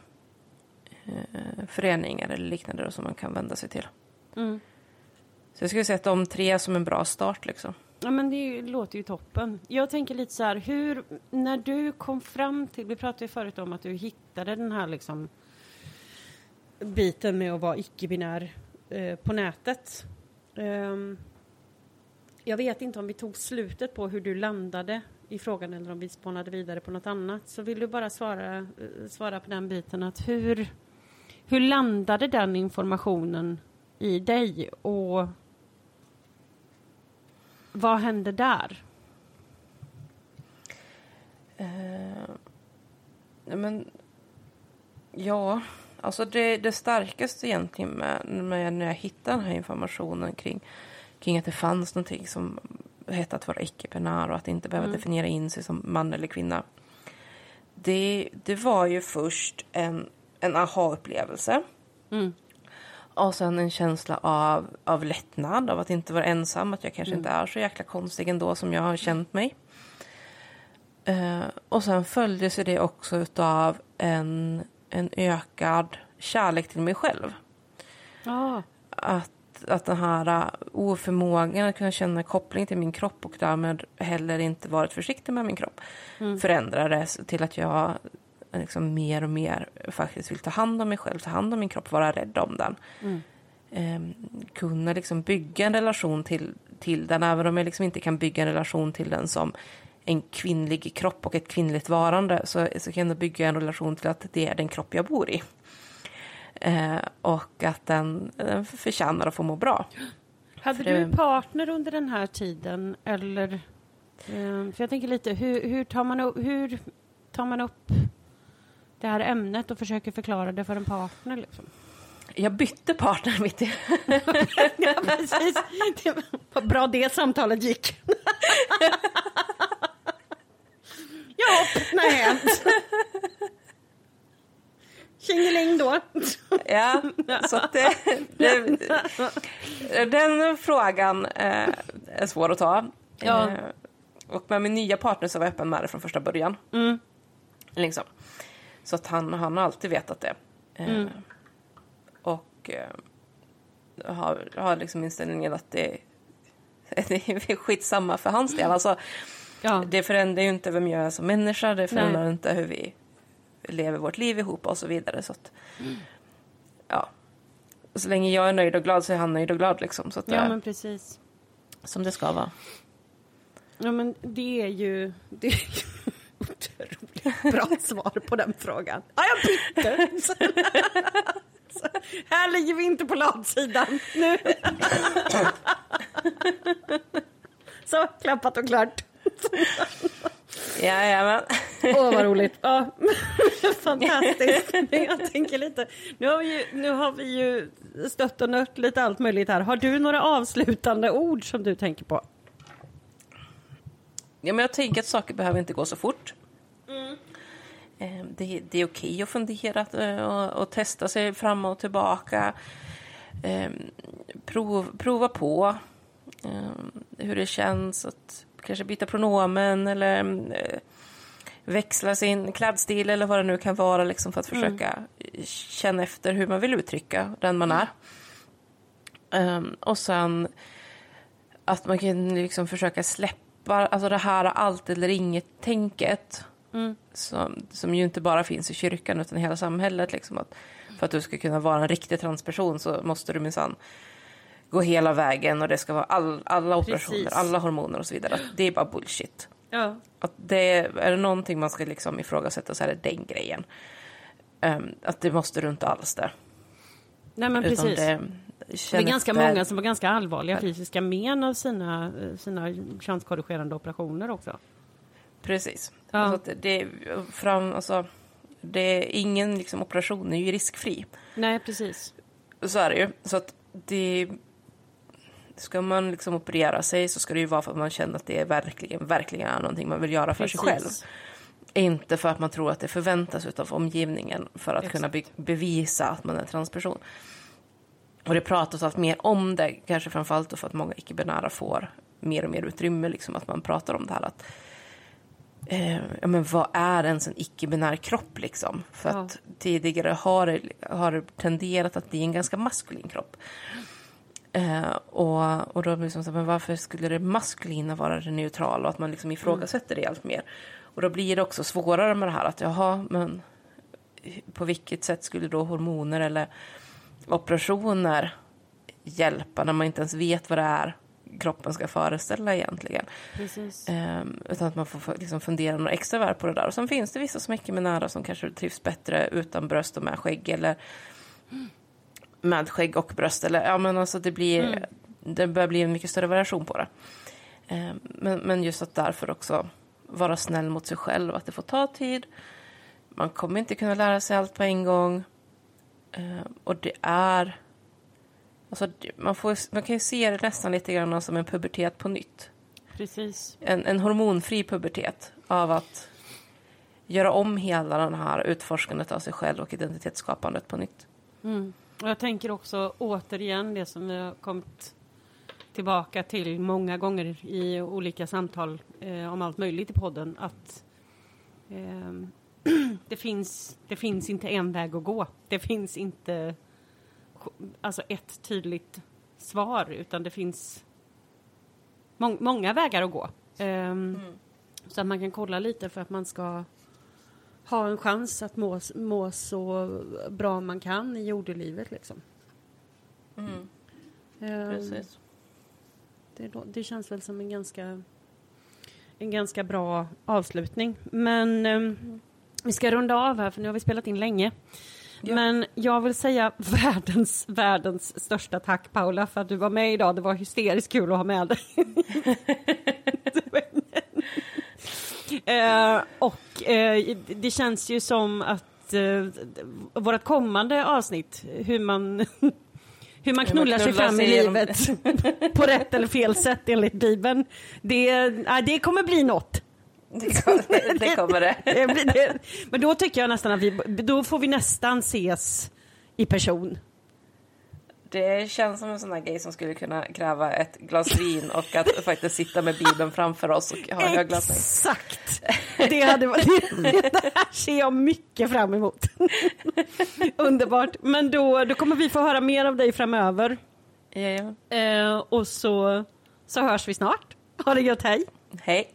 föreningar eller liknande som man kan vända sig till. Mm. Så jag skulle säga att de tre som en bra start liksom. Ja, men det låter ju toppen. Jag tänker lite så här, hur, när du kom fram till, vi pratade ju förut om att du hittade den här liksom biten med att vara icke-binär eh, på nätet. Um, jag vet inte om vi tog slutet på hur du landade i frågan eller om vi spånade vidare på något annat. Så vill du bara svara, eh, svara på den biten att hur, hur landade den informationen i dig och vad hände där? Uh, men, ja, alltså det, det starkaste egentligen med, med när jag hittade den här informationen kring, kring att det fanns någonting som hette att vara icke-binär och att inte behöva mm. definiera in sig som man eller kvinna. Det, det var ju först en, en aha-upplevelse. Mm. Och sen en känsla av, av lättnad, av att inte vara ensam, att jag kanske mm. inte är så jäkla konstig ändå som jag har känt mig. Uh, och sen följdes det också av en, en ökad kärlek till mig själv. Ah. Att, att den här oförmågan att kunna känna koppling till min kropp och därmed heller inte varit försiktig med min kropp mm. förändrades till att jag liksom mer och mer faktiskt vill ta hand om mig själv, ta hand om min kropp, vara rädd om den. Mm. Eh, kunna liksom bygga en relation till, till den, även om jag liksom inte kan bygga en relation till den som en kvinnlig kropp och ett kvinnligt varande så, så kan jag bygga en relation till att det är den kropp jag bor i. Eh, och att den, den förtjänar att få må bra. Hade du en partner under den här tiden eller? Eh, för jag tänker lite, hur, hur tar man hur tar man upp det här ämnet och försöker förklara det för en partner? Liksom? Jag bytte partner mitt i. ja, precis. Det var bra det samtalet gick. ja, nej. Tjingeling då. Ja, så att det, det, den frågan eh, är svår att ta. Ja. Eh, och med min nya partner så var jag öppen med det från första början. Mm. Liksom. Så att han, han har alltid vetat det. Eh, Och eh, har, har liksom inställningen att det, det är skitsamma för hans del. Alltså, Ja. det förändrar ju inte vem jag är som människa, det förändrar inte hur vi lever vårt liv ihop och så vidare. Så att, ja. Så länge jag är nöjd och glad så är han nöjd och glad liksom. Så att det ja, är men precis. som det ska vara. Ja, men det är ju... Det är ju otroligt bra svar på den frågan. Ja, jag bytte. Så, här ligger vi inte på latsidan nu. Så, klappat och klart. Jajamän. Åh, vad roligt. Ja, fantastiskt. Men jag tänker lite, nu har, vi ju, nu har vi ju stött och nött lite allt möjligt här. Har du några avslutande ord som du tänker på? Ja, men jag tänker att saker behöver inte gå så fort. Eh, Det, det är okej att fundera eh, och, och testa sig fram och tillbaka. Eh, Prov, prova på hur det känns att kanske byta pronomen eller eh, växla sin klädstil eller vad det nu kan vara liksom för att försöka känna efter hur man vill uttrycka den man är. Ehm, och sen att man kan liksom försöka släppa alltså det här allt eller inget-tänket som, som ju inte bara finns i kyrkan utan i hela samhället. Liksom, att för att du ska kunna vara en riktig transperson så måste du minsann gå hela vägen och det ska vara all, alla operationer, Precis. alla hormoner och så vidare. Att det är bara bullshit. Ja, Att det är det någonting man ska liksom ifrågasätta så är det den grejen. Ehm, att det måste du inte alls det. nej men Utan precis. det, Det är ganska efter- många som har ganska allvarliga fysiska men av sina, eh, sina könskorrigerande operationer också. Precis. Ja. Alltså det, fram, alltså, det är ingen liksom, operation är ju riskfri. Nej, precis. Så är det ju. Så att det... Ska man liksom operera sig så ska det ju vara för att man känner att det är verkligen, verkligen är någonting man vill göra för sig själv. Precis. Inte för att man tror att det förväntas av omgivningen för att Exakt. kunna be- bevisa att man är transperson. Och det pratas allt mer om det, kanske framförallt för att många icke-binära får mer och mer utrymme, liksom att man pratar om det här att eh, ja, men vad är ens en icke-binär kropp liksom? För Ja. att tidigare har det, har det tenderat att bli en ganska maskulin kropp. Eh, och, och då blir det liksom så, här, men varför skulle det maskulina vara det neutrala och att man liksom ifrågasätter det allt mer? Och då blir det också svårare med det här att jaha, men på vilket sätt skulle då hormoner eller operationer hjälpa när man inte ens vet vad det är kroppen ska föreställa egentligen? Ehm, utan att man får få liksom fundera några extra varv på det där. Och sen finns det vissa som är icke-binära som kanske trivs bättre utan bröst och med skägg eller med skägg och bröst. Eller, ja, men alltså det, blir, det börjar bli en mycket större variation på det. Ehm, men, men just att därför också vara snäll mot sig själv, att det får ta tid. Man kommer inte kunna lära sig allt på en gång. Ehm, och det är... Alltså, man, får, man kan ju se det nästan lite grann som en pubertet på nytt precis. en, en hormonfri pubertet av att göra om hela den här utforskandet av sig själv och identitetsskapandet på nytt. Mm. Jag tänker också återigen det som vi har kommit tillbaka till många gånger i olika samtal eh, om allt möjligt i podden att ehm, det, finns, det finns inte en väg att gå. Det finns inte alltså ett tydligt svar utan det finns mång- många vägar att gå. Ehm, Så att man kan kolla lite för att man ska ha en chans att må, må så bra man kan i jordelivet. Liksom. Ehm, Precis. det, det känns väl som en ganska, en ganska bra avslutning. Men ehm, vi ska runda av här för nu har vi spelat in länge. Ja. Men jag vill säga världens, världens största tack Paula för att du var med idag. Det var hysteriskt kul att ha med dig. Eh, och eh, det känns ju som att eh, vårt kommande avsnitt, hur man hur man knullar sig knullar fram sig i genom- livet på rätt eller fel sätt enligt Bibeln. Det, ja, det kommer bli något. Det kommer det. Kommer det. Det det. Men då tycker jag nästan att vi, då får vi nästan ses i person. Det känns som en sån här grej som skulle kunna kräva ett glas vin och att faktiskt sitta med Bibeln framför oss och ha högläsning. Exakt! Det, hade, varit- det här ser jag mycket fram emot. Underbart. Men då, då kommer vi få höra mer av dig framöver. Jajamän. Eh, och så, så hörs vi snart. Ha det gött, hej! Hej.